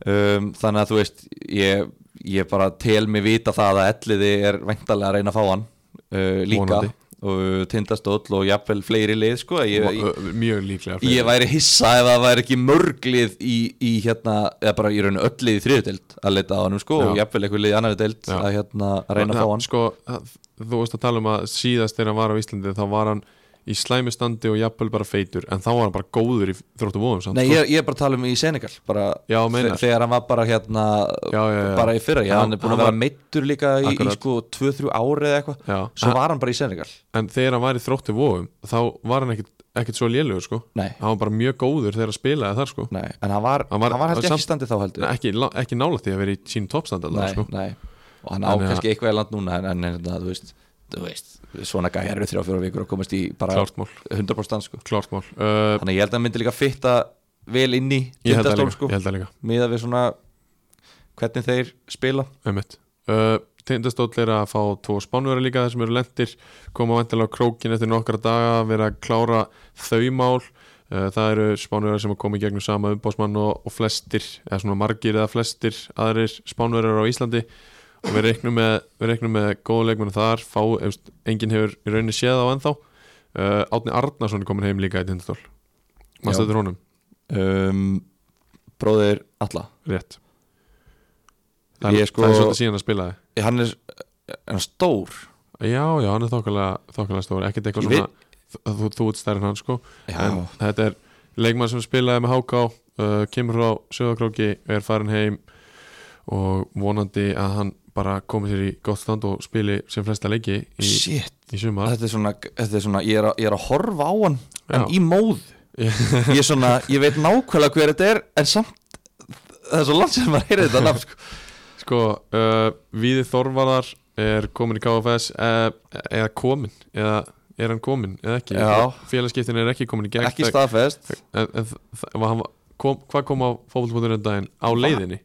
Um, þannig að þú veist ég, ég bara tel mig vita það að elliði er væntalega að reyna að fá hann uh, líka Vonandi. og tindastóll og jafnvel fleiri lið sko ég, mjög líklega ég væri hissa ef það væri ekki mörglið í, í hérna, eða bara í rauninu öll lið í þriðudeld að leita á hann sko Já. og jafnvel eitthvað lið í Já. að, hérna, að reyna að fá hann sko, þú veist að tala um að síðast þegar hann var á Íslandi þá var hann í slæmi standi og jafnvel bara feitur en þá var hann bara góður í þróttu vóðum Nei, sko. ég, ég er bara að tala um í Senegal bara, Já, Þegar hann var bara hérna Já, já. Bara í fyrra, Hann- hann er búin hann að vera meittur líka í, í sko 2-3 ári eða eitthvað. Svo var hann bara í Senegal en þegar hann var í þróttu vóðum þá var hann ekkit, ekkit svo lélugur sko. Nei, hann var bara mjög góður þegar að spila þar sko. nei, en hann var, Hann hann var- var, samt- ekki standið þá heldur Nei, ekki, ekki nála því að vera í sín toppstand sko. Og hann á Þannig að- kannski eitthvað í land núna En, en hérna, þú veist, Svona gæjar eru þrjá fjóra vikur og komast í bara klárt mál, 100% sko klárt mál. Uh, Þannig að ég held að hann myndi líka fitta vel inn í ég held það líka, sko ég held það líka. Miða við svona hvernig þeir spila Einmitt. Uh, Tindastóll er að fá tvo spánvera líka þar sem eru lendir koma vantilega á krókin eftir nokkra daga vera að klára þau mál uh, það eru spánvera sem að í gegnum sama umbásmann og, og flestir eða svona margir eða flestir aðrir spánverar á Íslandi og við reiknum með, við reiknum með góða leikmennu þar fá, efst, enginn hefur í rauninni séð á ennþá. Uh, Átni Arnarsson er komin heim líka í Tindastól maður Já. stættur honum, um, Bróðir Alla rétt. Það, er, sko- það er svolítið síðan að spilaði Hann er, er stór? Já, já, hann er þokkalega, stór. Ekkert eitthvað svona þú, þú, ert stærri en hann sko. Já, en þetta er leikmann sem spilaði með Háká uh, kemur frá Söðakróki er farin heim og vonandi að hann bara komi sér í gott stand og spili sem flesta leiki í, í sumar. Þetta er, svona, þetta er svona, ég er, að, ég er að horfa á hann en Já. í móð ég svona, ég veit nákvæmlega hver þetta er en samt, það er svo langt sem maður heyrði þetta nafn sko. sko, uh, Víði Þorvarðar er komin í KFS eða, eða komin eða er hann komin eða ekki? Félagskiptin er ekki komin í gegn ekki staðfest. en, en, hann- kom, hvað kom á fótbolta.net daginn? Á leiðinni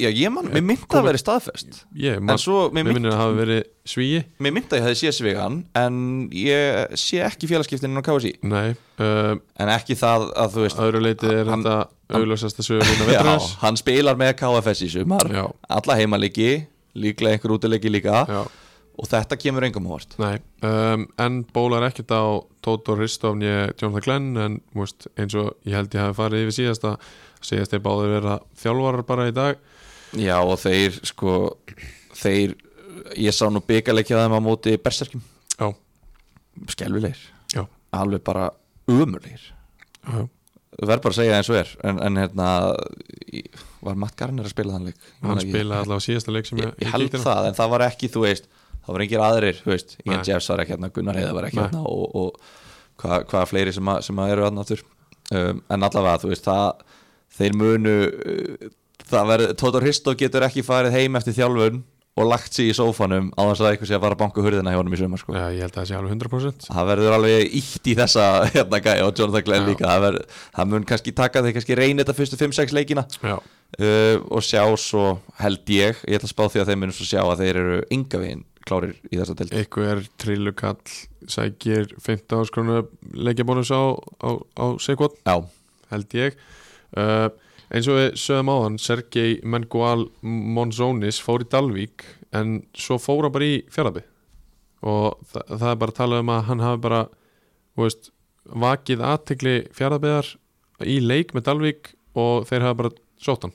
já, ég man, mér myndi að vera staðfest. Ég, en man, svo, mér myndi að hafa verið svíi. Mér myndi að ég hefði séð Svigan en ég sé ekki félagskiptinu á KSI nei, uh, en ekki það að þú veist öðru leiti er Hann- þetta auglösasta sögurinn já, hann spilar með KFS í sumar. Já, alla heimalegi, líklega einhver útileiki líka. Já, og þetta kemur engum á vort nei um, en bólar ekkert á Tóto Ristofn ég Jonathan Glenn en múst, eins og ég held ég hafi farið yfir síðasta síðast þeir báður vera þjálfarar bara í dag Já og þeir sko þeir, ég sá nú byggarleikja þeim á móti berserkjum. Já, skelvilegir, já, alveg bara umurlegir, já, verð bara að segja eins og er. En, en hérna var Matt Garner að spila þann leik? Hann spilaði allavega síðasta leik sem ég, ég held á. það, en það var ekki þú veist, það var engir aðrir þú veist, Ian. Jeffs var ekki hérna, Gunnar Heiða var ekki hérna og, og hvað, hvað fleiri sem, að, sem að eru hérna aftur. Um, en allavega, þú veist, það þeir munu uh, það verður, Tóta Hristo getur ekki farið heim eftir þjálfun og lagt sig í sófanum á þess að eitthvað sé að fara að banka hurðina hjá honum í sumar sko. já, ég held að það sé alveg 100% það verður alveg ítt í þessa hérna gæja og Jonathan Glenn Já. líka. Það, verður, það mun kannski taka þeir kannski reyna þetta fyrstu 5-6 leikina. Uh, og sjá svo held ég ég ætla að spá því að þeir munum svo sjá að þeir eru ynga veginn klárir í þessa delt eitthvað er trillukall sækir 15 áskronu leikjabónus á, á, á Sekot já, held ég. Uh, eins og við sögum á hann Sergei Mengual Monzonis fór í Dalvík en svo fór hann bara í fjaraði og þa það er bara að tala um að hann hafi bara veist, vakið aðtegli fjaraðbeðar í leik með Dalvík og þeir hafa bara sótt hann.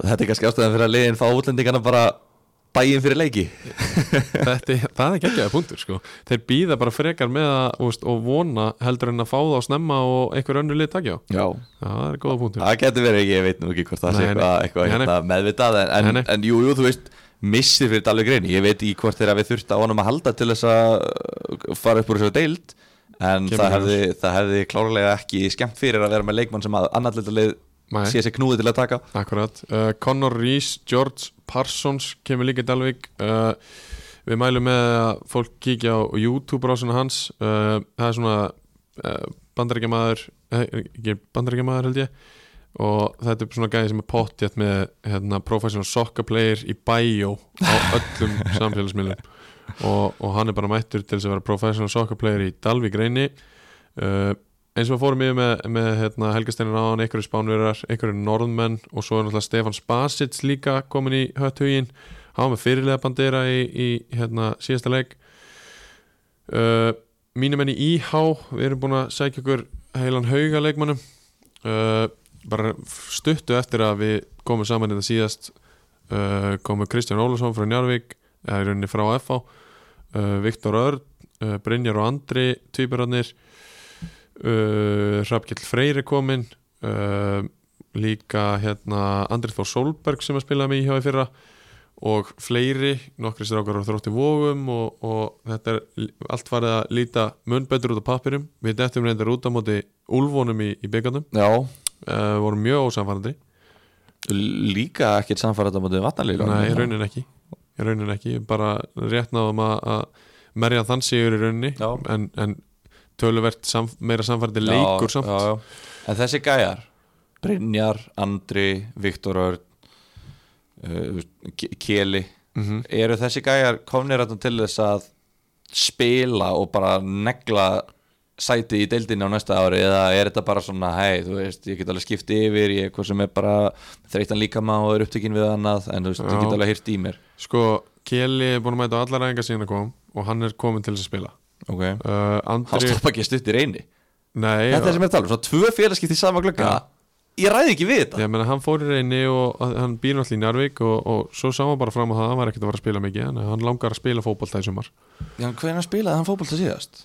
Þetta er kannski ástæðan fyrir að liðin fá útlendingana bara daginn fyrir leiki. Þetta, það er geggjaði punktur sko. þeir býða bara frekar með að veist, og vona heldur en að fá það á snemma og einhver önnur lið takja á. Já, það er góða punktur. Það getur verið ekki, ég veit nú ekki hvort það sé eitthvað, eitthvað hérna, meðvitað en, en, en jú, jú, þú veist missir fyrir Dalvik reyni, ég veit ekki hvort þeirra við þurft á honum að halda til þess að uh, fara upp úr þessu deild en það hefði, það hefði klárlega ekki skemmt fyrir að vera með leikmann sem að annarleita Nei. Sé sér knúið til að taka. Akkurat, uh, Conor Rees, George Parsons kemur líka í Dalvik. Uh, Við mælum með að fólk kíkja á YouTube-rásuna hans. Uh, Það er svona uh, bandaríkjamaður eh, ekki bandaríkjamaður held ég. Og þetta er svona gæði sem er pottjætt með hérna, professional soccer player í bio á öllum samfélagsmiðlum. Og, og hann er bara mættur til þess að vera professional soccer player í Dalvik reyni. Uh, eins og við fórum yfir með, með hérna, Helgasteinin á hann, einhverju spánverðar einhverju norðmenn og svo er náttúrulega Stefan Spasits líka komin í hötthugin var með fyrirlega bandera í, í hérna, síðasta leik. Uh, mínum enn í IH við erum búin að sækja okkur heilan hauga leikmannum uh, bara stuttu eftir að við komum saman þetta síðast uh, komu Kristján Ólason frá Njarvík eða í rauninni frá FH uh, Viktor Örn, uh, Brynjar og Andri tvíburarnir uh, Hrafkjell Freyri komin uh, líka hérna Andri Þór Solberg sem að spilaði með IH í fyrra. Og fleiri, nokkri strákar á þrótti vógum og, og þetta er allt farið að líta mun betur út á pappirum við dettum reyndar út á móti úlvonum í, í byggarnum, Já, uh, vorum mjög ósamfærandi líka ekkert samfærat á mótið vatnalíla Nei, í raunin ekki. Í raunin ekki, bara rétt náðum að, merja þann sigur í rauninni. En, en töluvert sam, meira samfærandi leikur samt. já, já. En þessi gæjar Brynjar, Andri, Viktor Örn uh, Keli Mhm. eru þessi gæjar komnir þarna til þess að spila og bara negla sæti í deildinni á næsta ári? Eða er þetta bara svona hei, þú veist, ég get alveg skipt yfir ég er hvað sem er bara þreytan líkama og er upptökin við annað, en þú veist, ég get alveg hýrt í mér. Sko, Keli er búin að mæta á allar ræðingar síðan að kom og hann er komin til þess að spila Ok, uh, hann Andri, stoppa ekki stutt í reyni. Nei Þetta er sem er að tala um, svona tvö félagskipti í sama glugga. Já. Ég ræði ekki við þetta. Ég meina, hann fór í reyni og að- hann býr náttúrulega í Njarvík og, og svo sá hann bara fram á það að hann var ekkert að fara að spila mikið en hann langar að spila fótbolta í sumar. Já, hvernig spilaði hann fótbolta síðast?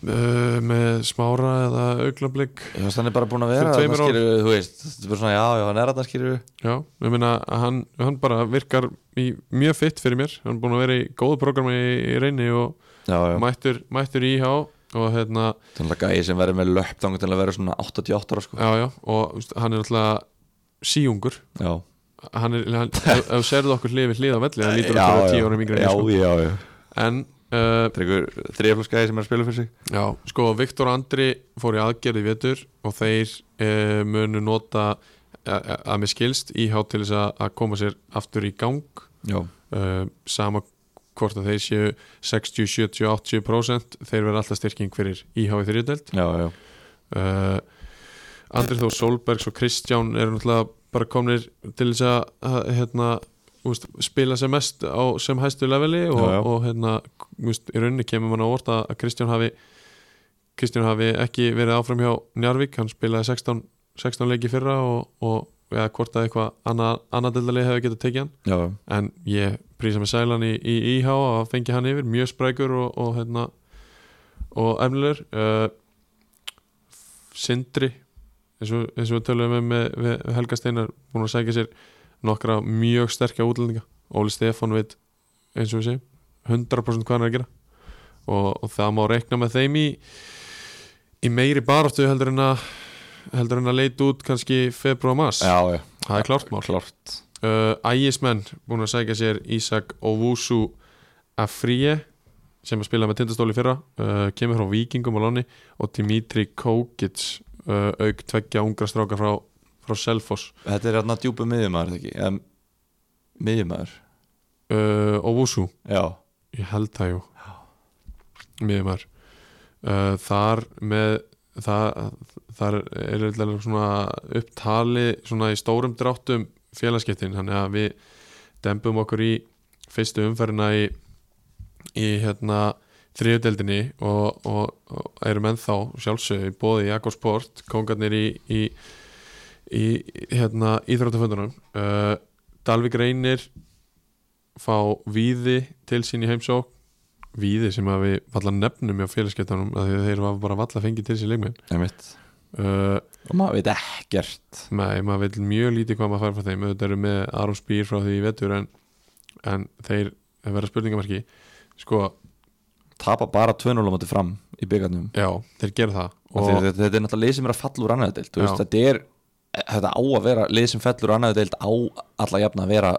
uh, með smára eða Ég veist, hann er bara búin að vera tveimur þarna, skilurðu, þú veist, þetta er bara svona, já, já, hann er að það skilur Já, ég meina að hann, hann bara virkar í, mjög fitt fyrir mér. Hann er búin að vera í góðu programmi í, í reyni og Já, já, mættur, mættur í IH og hérna, þannig að gæði sem verður með löpp þannig að vera svona 88 ára sko. Já já og hann er alltaf síungur. Já, hann er, hann, ef, ef serðu okkur hlið við hlið á velli, hann lítur að vera tíu ára ég, sko. já, já. En uh, þriðaflokksgæði sem er að spila fyrir sig. Já, sko, Viktor Andri fór í aðgerði vetur og þeir e, munu nota að, mér skilst íhá til þess að, koma sér aftur í gang. Já, e, sama hvort að þeir séu 60, 70, 80% þeir verða alltaf styrking fyrir íhá í þriðdelt já, já. E, Andri Þór Solbergs og Kristján eru náttúrulega bara komnir til þess að, hérna, úst, spila sem mest á sem hæstu leveli og, Já, já. og hérna, úst, í rauninni kemur mann á orð að Kristján hafi Kristján hafi ekki verið áfram hjá Njarvík, hann spilaði 16, 16 leiki fyrra og, og eða hvort að eitthvað annað, annað dildalið hefði getað tekið hann. Já, en ég prísa með sælan í, í IH að fengi hann yfir, mjög sprækur og, og hérna og efnilegur uh, Sindri eins og, eins og við töluðum um með, með, með Helga Steinar búin að sækja sér nokkra mjög sterkja útlendinga. Óli Stefán veit eins og við segjum 100% hvað hann er að gera. Og, og það má reikna með þeim í í meiri baráttu heldur en að heldur en að leita út kannski februar mars. Já, já. Það er klárt mál. Uh, Ægismenn búin að sækja sér Ísak Owusu Afrie sem að spila með tindastóli fyrra uh, kemur frá Víkingum á lóni og Dimitri Kokic uh, auk tveggja ungra strákar frá, frá Selfoss. Þetta er hérna djúpu miðjumæður, ekki? Um, miðjumæður Owusu, Já, ég held það jú. Miðjumar uh, þar með það, þar er svona upptali svona í stórum dráttum félagskiptin þannig að við dembum okkur í fyrstu umferðina í, í hérna þriðudeldinni og, og, og erum ennþá sjálfsög bóði Jakob Sport, kongarnir í, í, í hérna íþróttaföndunum uh, Dalvik reynir fá víði til sín í heimsók víði sem að við valla nefnum hjá félagsgetanum að þeir var bara valla fengið til sín leikmenn. Uh, og maður veit ekkert. Nei, maður vil mjög lítið hvað maður fær frá þeim. Auðvitað eru með Aron Spýr frá því í vetur en, en þeir verða spurningamarki sko, tapa bara 2-0 á móti fram í byggarnum já, þeir gera það. Og og þetta, er náttúrulega lið sem er að falla úr annaðu Já. þetta er þetta á að vera lið sem fellur úr annaðu deild á alla jafna að vera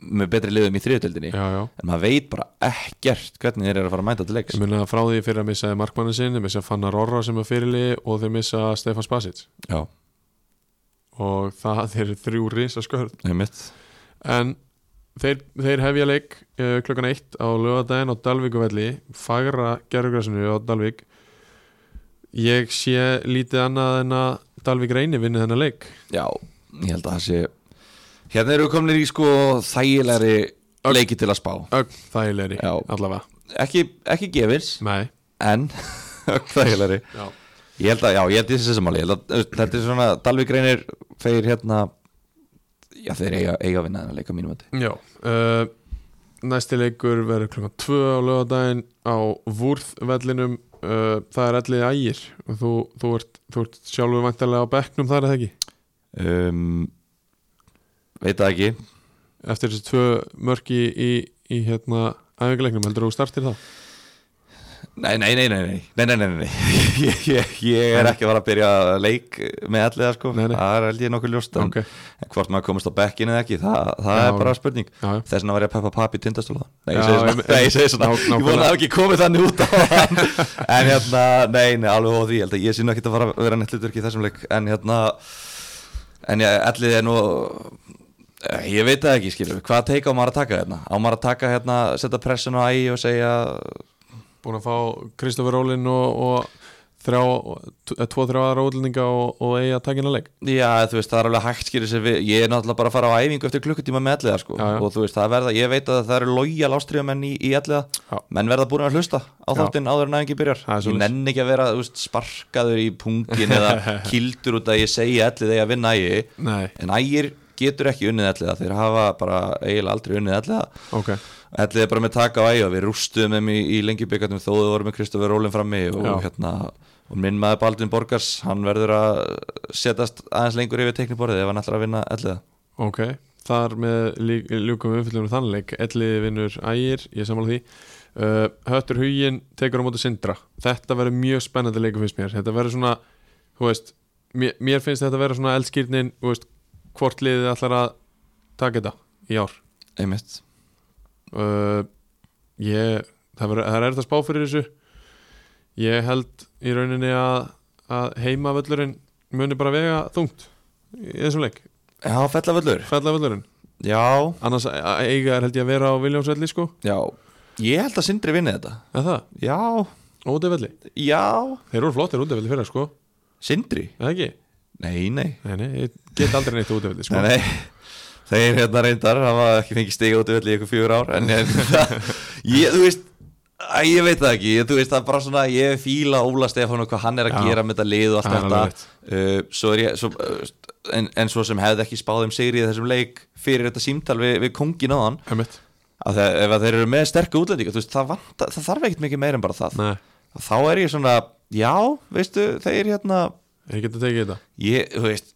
með betri liðum í já, en maður veit bara ekkert hvernig þeir eru að fara að mæta til leiks. Ég meina frá því fyrir að missa markmannin sinn, þeir missa Fannar Orra sem er fyrirli og þeir missa Stefan Spasic. Já, og það er þrjú risa skörð en þeir, þeir hefja leik uh, klokkan eitt á lögadaginn á Dalvíkuvelli fagra gerðugrasinu á Dalvík. Ég sé lítið annað en að Dalvík reyni vinni þennan leik. Já, ég held að það sé hérna eru við komin í sko þægilegri leiki til að spá. Ögn þægilegri Já. allavega. Ekki, ekki gefins, Nei, en ögn þægilegri. Já, Ég held að, já, ég held þessi samáli Þetta er svona, Dalvik reynir þeir hérna Já, þeir eiga, eiga að vinna þennan leika mínum að já. Uh, Næsti leikur verður klokkan 2 á lögadaginn á Vúrðvellinum. Uh, það er ellið ægir. Og þú, þú, ert, þú ert sjálfur væntalega á bekknum þar eða ekki? Um, veit það ekki. Eftir þessi tvö mörki í, í, í hérna aðeinleiknum, heldur þú að startir það? Nei, nei, nei, nei, nei, nei, nei, nei. Ég, ég, ég er ekki að fara að byrja að leik með allir það sko, nei, nei. það er alveg nokkuð ljóst okay. en hvort maður komast á bekkinu eða ekki það, það já, er bara spurning. Þess vegna var ég að peppa papi í tindastóla Nei, já, ég segi svona, ég vona að ekki komið þannig út á hann. En hérna, nei, nei, alveg hóð því. Ég, ég synu ekki að fara að vera nettlutverk í þessum leik. En hérna, en ég, allir er nú Ég veit það ekki, skilur Hvað teika á maður að taka hérna? Á maður að taka hérna, setja pressun á ægi og segja Búin að fá Kristoffer Rólin og, og þrjá, eh, aðra útlendinga og, og eigi að taka að leik Já, þú veist, það er alveg hægt skilur við Ég er náttúrulega bara að fara á æfingu eftir klukkutíma með elliða sko. Já, já. Og þú veist, það verða, ég veit að það eru lojal ástriðamenn í, í elliða. Menn verða búin að hlusta á þáttinn áður en æfingi byrjar er Ég nenni ekki að vera, veist, sparkaður í pungin eða kildur út að ég segi ellið eigi að vinna ægi Nei, En ægir getur ekki unnið elliða Þeir hafa bara eiginlega aldrei unnið elliða. Ok. Ellið er bara með taka á ægi og við rústuðum þeim í, í lengjubikatum þó þau voru með Kristoffer Rólin frammi og hérna og minn maður Baldvin Borgars, hann verður að setjast aðeins lengur yfir tekniborðið ef hann ætlar að vinna elliða. Ok, þar með ljúkum umfyllunum þannleik Elliði vinnur ægir, ég samála því. Uh, Höttur Huginn tekur á móti Sindra. Þetta verður mjög spennandi leikur finnst mér. Þetta verður svona, þú veist mér, mér finnst þetta verður svona eldskýrnin veist, hvort liðið ætlar að taka þetta í ár. Einmitt. Uh, Ég, það, verður, það er að spá fyrir þessu. Ég held í rauninni að, að heimavöllurinn muni bara vega þungt í þessum leik. Já, fellavöllur. Fellavöllurinn. Já, annars eiga er held ég að vera á Viljámsvelli sko. Já. Ég held að Sindri vinni þetta. Eða það, Já, útivelli? Já. Þeir eru flottir útivelli fyrir sko, Sindri? eða ekki? Nei, nei. Nei, nei, ég get aldrei neitt útivelli sko. Nei, nei. Þeir hérna reyndar, hafa ekki fengið stiga út í öllu í ykkur fjögur ár En ég, þú veist Æ, ég veit það ekki, ég, þú veist það er bara svona Ég fíla Óla Stefán og hvað hann er að Já. gera með þetta lið og allt Það þetta. uh, Svo er ég svo, uh, en, en svo sem hefði ekki spáð um sigri í þessum leik Fyrir þetta símtal við, við kongin á hann að það, Ef að þeir eru með sterku útlendinga veist, það, vanta, það þarf ekkert mikið meir en bara það. Nei, Þá er ég svona, já, veistu Þeir hérna ég get að tekið þetta. Ég, veist,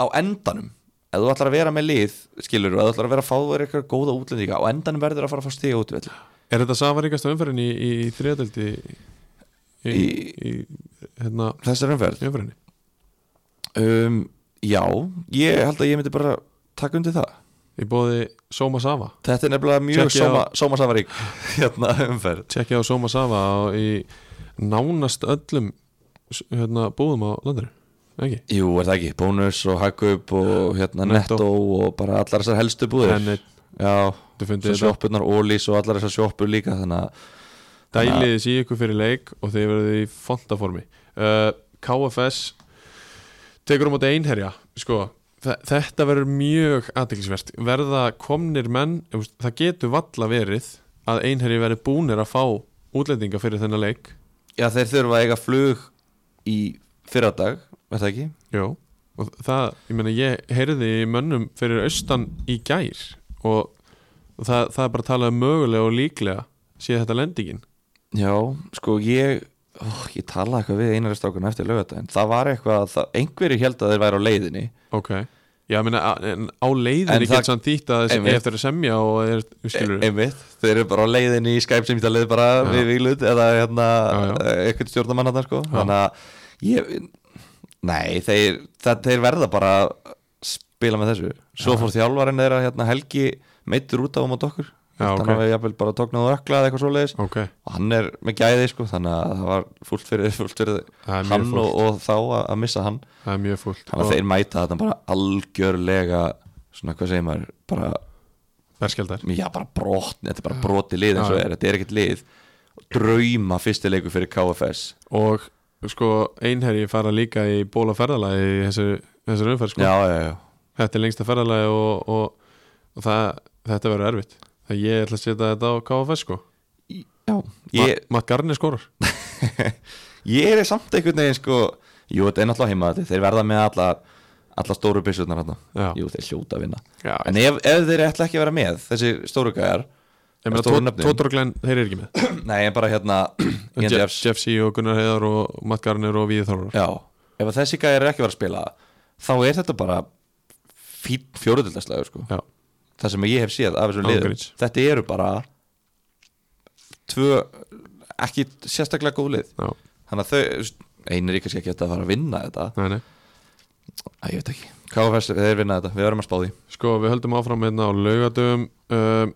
á endanum ef þú ætlar að vera með lið, skilur ef þú ætlar að vera að fá þér eitthvað góða útlendinga á endanum verður að fara að fá stiga út er þetta safaríkasta umferðin í, í, í þriðadöldi í, í, hérna þessar umferð? um, já, ég held að ég myndi bara taka undir það. Í bóði Soma Sava þetta er nefnilega mjög Tjekkið á- sóma, sómasafarík hérna umferð. Tjekkja á Soma Sava í nánast öllum hérna, búðum á landinu ekki? jú, er það ekki, bónus og hagkup og hérna Netto. netto og bara allar þessar helstu búðir. En já, svo þetta. sjoppunar, ólís og allar þessar sjoppur líka þannig að dæliðis í ykkur fyrir leik og þeir verður í fontaformi. Uh, KFS tekur um átta einherja sko, þe- þetta verður mjög aðteklisvert verða komnir menn það getur valla verið að einherji verður búnir að fá útlendinga fyrir þennan leik. Já, þeir þurfa að eiga flug í fyrradag, veit það ekki Jó. og það, ég meina ég heyrði í mönnum fyrir austan í gær og og það, það er bara að tala um mögulega og líklega sé þetta lendingin Já, sko ég ó, Ég talaði eitthvað við einari strákun eftir lögadaginn Það var eitthvað að það, einhverju held að þeir væri á leiðinni ok Já, ég meina, á- leiðinni getur samt þýtt að Einmitt. eftir að semja og er, skilur e Einmitt, þeir eru bara á leiðinni í Skype sem ég bara Já. við výlut eða hérna já. eitthvað stjórnamann þarna sko Þannig að ég Nei, þeir, það, þeir verða bara að spila með þessu. Svo fór þjálfarinn þeirra hérna Helgi meittur út á um á okkur Já, ok. Þannig að við jafnvel bara tóknaðu ökla eða eitthvað svoleiðis. Ok, og hann er með gæði sko þannig að það var fullt fyrir, fullt fyrir hann og, og þá að, missa hann. Það er mjög fúlt þannig að þeir mæta þetta bara algjörlega svona hvað segir maður bara, verskjaldar já bara brotni þetta er bara broti lið eins og er, þetta er ekkert lið. Drauma fyrsti leikur fyrir KFS og sko einherji fara líka í bóla ferðalagi í þessu, þessu umferð sko. þetta er lengsta ferðalagi og, og, og það, þetta verður erfitt það ég ætla að setja þetta á KFS sko já. ég... Ég, Matt Garni skorar ég er samt einhvern veginn sko jú, þetta er náttúrulega heima þetta þeir verða með alla, alla stóru byssurnar Já. jú, þeir hljóta að vinna Já, en ef, ef þeir ætla ekki að vera með þessi stóru gæjar ég meina stóru Tó- nöfnin. Tótor og Glenn, þeir eru ekki með. Nei, en bara hérna Jeff, Jeff C og Gunnar Heiðar og Matt Garnir og Víði Þórar Já, ef þessi gæjar er ekki vera að spila þá er þetta bara fín fjóruðildaslega sko. Það sem ég hef séð af þessum liðum þetta eru bara tvö ekki sérstaklega góð lið. Já. þannig að þau, einir kannski ekki að fara að vinna þetta. Nei, nei. Æ, ég veit ekki, KFS, þeir vinna þetta, við erum að spá því. Sko, við höldum áfram hérna á laugadöfum um,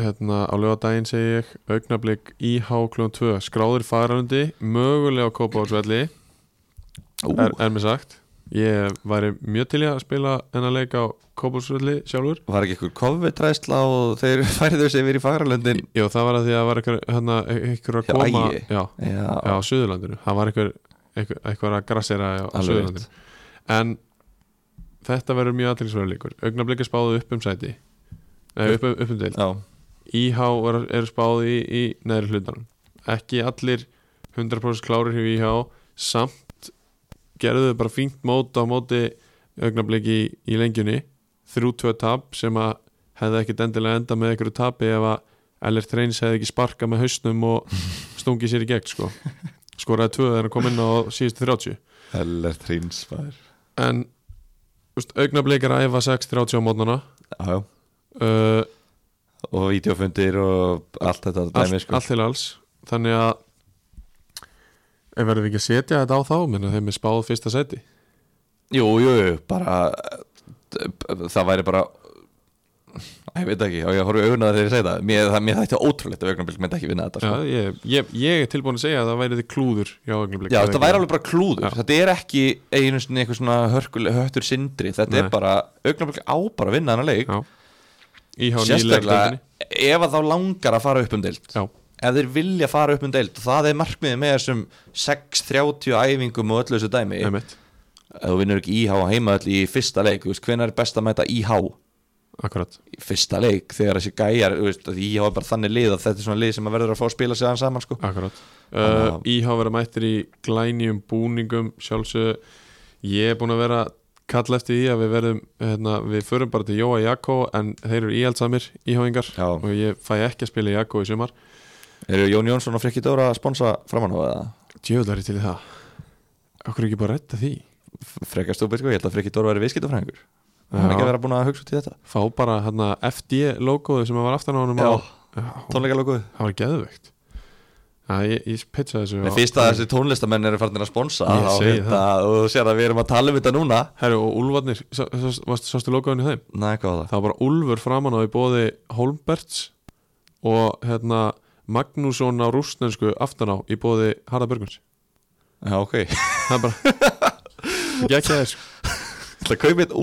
hérna á laugadaginn segi ég augnablik IH kl. 2 skráður fararundi, mögulega á Kópavóðsvelli er, er mér sagt. Ég væri mjög til í að spila en að leika á Kópavóðsvelli sjálfur. Var ekki ykkur COVID-ræsla og þeir færðu sig yfir í fagralöndin Jó, það var að því að það var eitthvað, hérna, eitthvað að koma Ægi? já, Já, já, á Suðurlandinu. Það var eitthvað, eitthvað, eitthvað að grassera á, alveg Suðurlandinu. en þetta verður mjög aðtilsverður leikur. Augnablik er spáðu upp um sæti. Nei, upp, upp um deild. Já, IH er, er spáð í, í neðri hlutanum. Ekki allir 100% klárir hjá IH samt gerðu þau bara fínt mót á móti augnablik í, í lengjunni. 3-2 tap sem að hefði ekkit endilega enda með einhverju tapi ef að Ellert Reyns hefði ekki sparkað með hausnum og stungið sér í gegn sko. skoraði tvö þegar hann kom inn á síðustu 30 Heller Trínsfær en úst, augnablik er að æfa 6-30 á mótnana. Uh, og videofundir og allt þetta dæmi sko. allt til alls þannig að ef verðum við ekki að setja þetta á þá menn að þeim er spáð fyrsta seti Jú, jú, bara það væri bara ég veit ekki, og ég horfi auðvitað þegar ég segi það mér, mér þætti ótrúlegt að augnablik myndi ekki vinna þetta Já, sko. ég, ég, ég er tilbúin að segja að það væri þið klúður augnablik Já, þetta væri alveg bara klúður Já. þetta er ekki einu svona hörkul, höttur sindri, þetta Nei. er bara augnablik á bara að vinna leik Já. íhá nýlega sérstaklega ef að þá langar að fara upp um deild. Já, ef þeir vilja fara upp um deild og það er markmiðið með þessum 6-30 æfingum og öllu þessu dæmi. Einmitt, ef þú vinnur ekki íhá heima öll í fyrsta leik hvenær er best að mæta íhá akkurat. Í fyrsta leik þegar þessi gæjar íhá er bara þannig lið að þetta er svona lið sem að verður að fá að spila sig aðeins saman sko. Akkurat. Uh, Íhá vera mættir í glænjum búningum sjálfsög Ég er búin að vera kalla eftir því að við verðum hérna, við förum bara til Jóa Jakko en þeir eru íhaldsamir íháingar Já. og ég fæ ekki að spila í Jakko í sumar. Eru Jón Jónsson og Frikki Dóra að sponsa framan á eða? Djöðlari til í það Okkur ekki bara að redda því frekar stúpið sko, ég held að Frikki Dóra veri viðskiptafræðingur. Hann er ekki að vera búin að hugsa út í þetta. Fá bara hérna, FD logoðu sem var aftan á Já. á, Já, tónleikalókuð Það var geðveikt Já, ég, ég pitcha þessu á- fyrst að þessi tónlistamenn eru farin að sponsa hérna, og þú sér að við erum að tala um þetta núna. Herru, og varstu sástu logoðinu þeim? Nei, hvað var það? Það var bara Úlfur framan á í bóði Holmberts og hérna Magnússon á rústnensku aftan á í bóði Harða Börguns Já, ok. Það er bara Gekki þess Það kaupið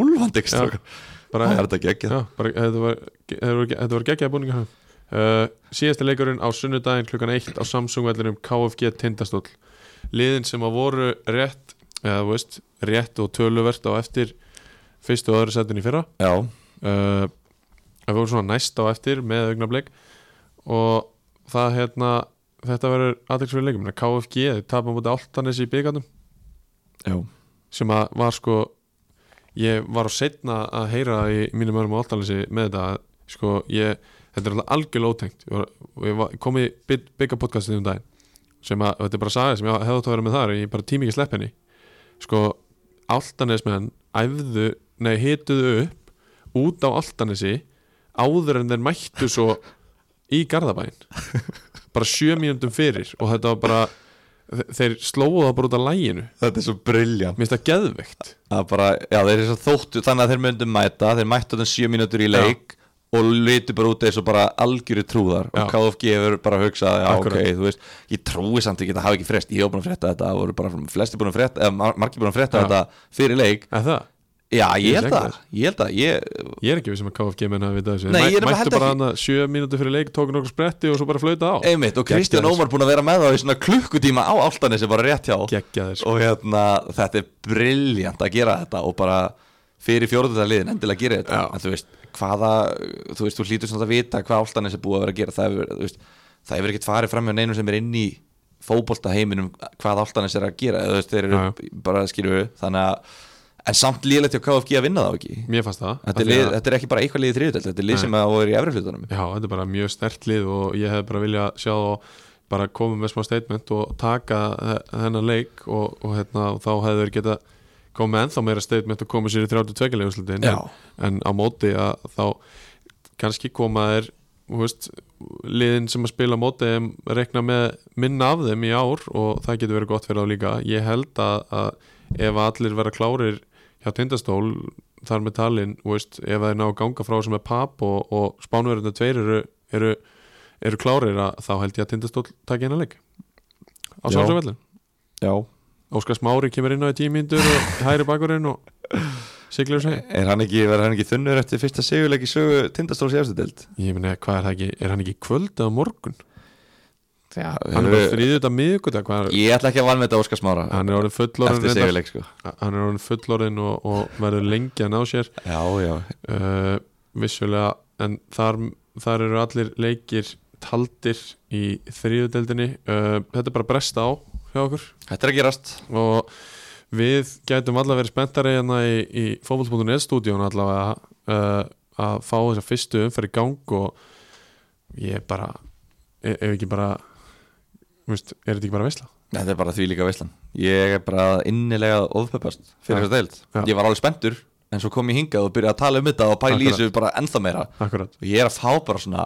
bara, Það er þetta ekki bara þetta var, þetta var, þetta var geggjaði búningar uh, Síðasti leikurinn á sunnudaginn klukkan 1 á Samsung vellinum KFG Tindastóll. Liðin sem að voru rétt eða þú veist, rétt og töluvert á eftir fyrstu og öðru setin í fyrra. Já, uh, við vorum svona næst á eftir með augnablik og það hérna þetta verður aðeinsverið leikum KFG, þeir tapa mútið áltanis í byggarnum já, sem að var sko ég var á setna að heyra í mínum örum á áltanisi með þetta sko ég, þetta er alltaf algjörlega ótengt. Ég, var, og ég kom í Bigga podcastið um daginn sem að, þetta er bara saga sem ég hefði átt að vera með þar ég bara tími ekki slepp henni. Sko, Altanesmenn æfðu, nei, hituðu upp út á Altanesi áður en þeir mættu svo í Garðabæin bara sjö mínúndum fyrir og þetta var bara þe- þeir slóðu það bara út af læginu Þetta er svo briljant mér finnst það geðveikt. Bara, já þóttu þannig að þeir myndu mæta þeir mættu þannig sjö mínútur í leik og litu bara út eins og bara algjöru trúðar Já. og KFG hefur bara hugsað já Akkurat. ok, þú veist, ég trúi samt ekki að hafa ekki frest, ég hef búin að frétta þetta það voru bara flesti búin að frétta, eða mar- margir búin að frétta Já. þetta fyrir leik Er það? já, Ég held það, ekki ég held það ég, Ég er ekki við sem að KFG menna að vita þessu Nei, ég er bara Mættu held bara ekki- hana sjö mínúti fyrir leik tóku nokkuð spretti og svo bara flauta á einmitt, og Kristján. Ómar búin að vera með það í svona klukkutíma á áltanesi bara rétt hjá Geggjaðir sko. og hérna, þetta er briljant að gera þetta og bara fyrir fjóruðarliðin endilega gera þetta. Já. en þú veist, hvaða, þú veist, þú hlýtur svona að vita hvað áltanis er búið að vera að gera. Það hefur, þú veist, það hefur ekkert farið fram með neinum sem er inn í fótbolta heiminum hvað áltanis er að gera, þú veist, þeir eru Já, bara skilju, þannig að en samt líðilegt hjá KFG að vinna það ekki. Mér fannst það þetta er, lið, að- þetta er ekki bara eitthvað liðið þriðutöld þetta er lið sem að er í efri hlutunum. Já, þetta er bara mjög stert lið og ég hef bara viljað sjá og bara koma með smá statement og taka þe- þennan leik og, og, hérna, og þá hefur geta komið ennþá meira statement og komið sér í 32 leiguslutin Já. en, en á móti að þá kannski koma veist, liðin sem að spila á móti rekna með minna af þeim í ár og það getur verið gott fyrir þá líka. Ég held að, að ef allir vera klárir hjá tindastól þar með talin, veist, ef þeir ná að ganga frá sem er pap og, og spánverðinu tveir eru, eru, eru klárir að, þá held ég að tindastól taki hennar leik. Á sjálfsögvellin Já, Óskar Smári kemur inn á í tímyndur og hæri bakurinn og siglir seg er hann ekki, verður hann ekki þunnur eftir fyrsta sigurleik í sögu tindastóls í efstu deild? ég meni, hvað er það ekki, er hann ekki kvöld eða morgun? Já, hann er þrýðið þetta miðugudag Ég ætla ekki að þetta Óskar Smára hann er orðin sigurleik sko. Hann er orðin fullorðin og, og verður lengi að ná sér. Já, já, uh, vissulega en þar, þar eru allir leikir taldir í þriðudeldinni uh, þetta er bara bresta á hjá okkur. Þetta er að gerast. Og við gætum allavega verið spenntari hérna í, í fótboll.net stúdíun allavega uh, að fá þessa fyrstu umferð í gang og ég bara ef ef ekki bara veist, er þetta ekki bara veisla? Þetta er bara því líka veislan. Ég er bara innilega ofpeppast fyrir Já. þessa deild. Já. Ég var alveg spenntur En svo kom ég hingað og byrjaði að tala um þetta og pæla í þessu bara ennþá meira. Akkurat, Og ég er að fá bara svona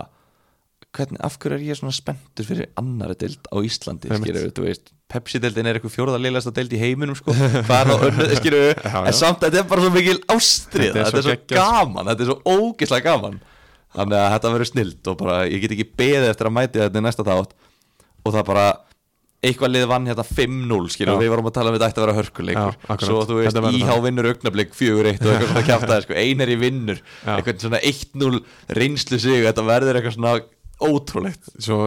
hvernig, Af hverju er ég svona spenntur fyrir annari deild á Íslandi veist? Pepsi-deildin er eitthvað fjóraða liðlegasta deild í heiminum sko. Hvað er það önnur, já. En samt, þetta er bara svo mikil ástrið Þetta er Þetta er svo svo geggjað. gaman, þetta er svo ógeðslega gaman. Þannig að þetta verður snilt og bara, ég get ekki beðið eftir að mæti þetta í næsta þátt. Og það bara eitthvað lið vann hérna 5-0 skilur, Já. við varum að tala um þetta ætti að vera hörkuleikur. Já, svo þú veist, íhá vinnur augnablík 4-1 og eitthvað svona kjaftaði sko, einar í vinnur. Eitthvað svona 1-0 reynslu sig þetta verður eitthvað svona ótrúlegt. Svo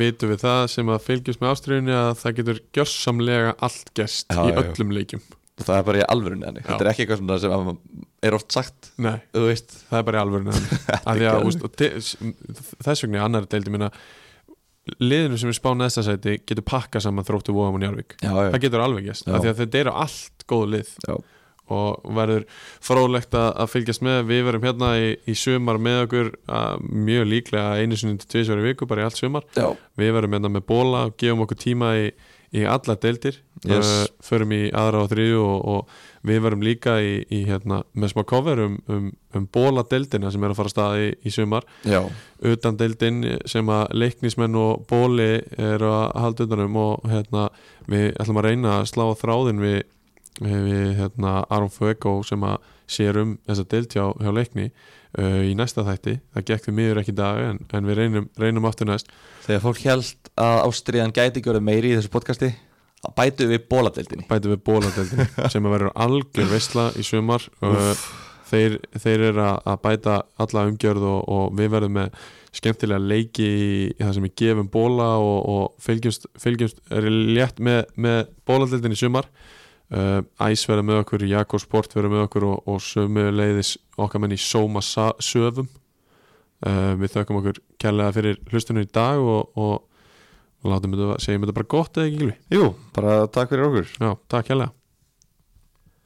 vitum við það sem að fylgjast með ástriðunni að það getur gjörsamlega allt gerst Já, í já, já. öllum leikjum. Og það er bara í alvörunni henni, Já. þetta er ekki eitthvað sem er oft sagt, Nei, það er bara í og te- þess vegna í annar deildi minna liðinu sem er spáð næsta sæti getur pakka saman þróttu vóðum og njárvík já, já, það getur alveg Já. að þetta eru allt góð lið. Já, og verður fróðlegt að, að fylgjast með. Við verum hérna í, í sumar með okkur að, mjög líklega einu sinni til tvisvar í viku, bara í allt sumar. Já, við verum hérna með bóla og gefum okkur tíma í, í alla deildir. Yes. uh, förum í aðra og þriðju og, og við verum líka í, í hérna, með smá cover um, um, um bóla deildina sem er að fara að staði í, sumar. Já, utan deildin sem að leiknismenn og bóli eru að halda utanum og hérna, við ætlum að reyna að slá á þráðin við, við, hérna, Aron Fuego sem að sér um þessa deild hjá, hjá leikni uh, í næsta þætti, það gekk við miður ekki dag en, en við reynum, reynum aftur næst. Þegar fólk held að ástriðan gæti ekki verið meiri í þessu podcasti bætu við bóladeildinni. Bæti við bóladeildin sem að verður algjör veisla í sumar. Uh, þeir, þeir eru að að bæta alla umgjörð og, og við verðum með skemmtilega leiki í, það sem við gefum bóla og, og fylgjumst, fylgjumst er létt með, með bóladeildin í sumar Æs verður með okkur, Jakko Sport verður með okkur og, og sömu leiðis okkar menn í Sóma Sa- Söfum. Uh, við þökkum okkur kærlega fyrir hlustunum í dag og, og, látum þetta, segjum þetta bara gott eða ekki? Jú, bara takk fyrir okkur. Já, takk kærlega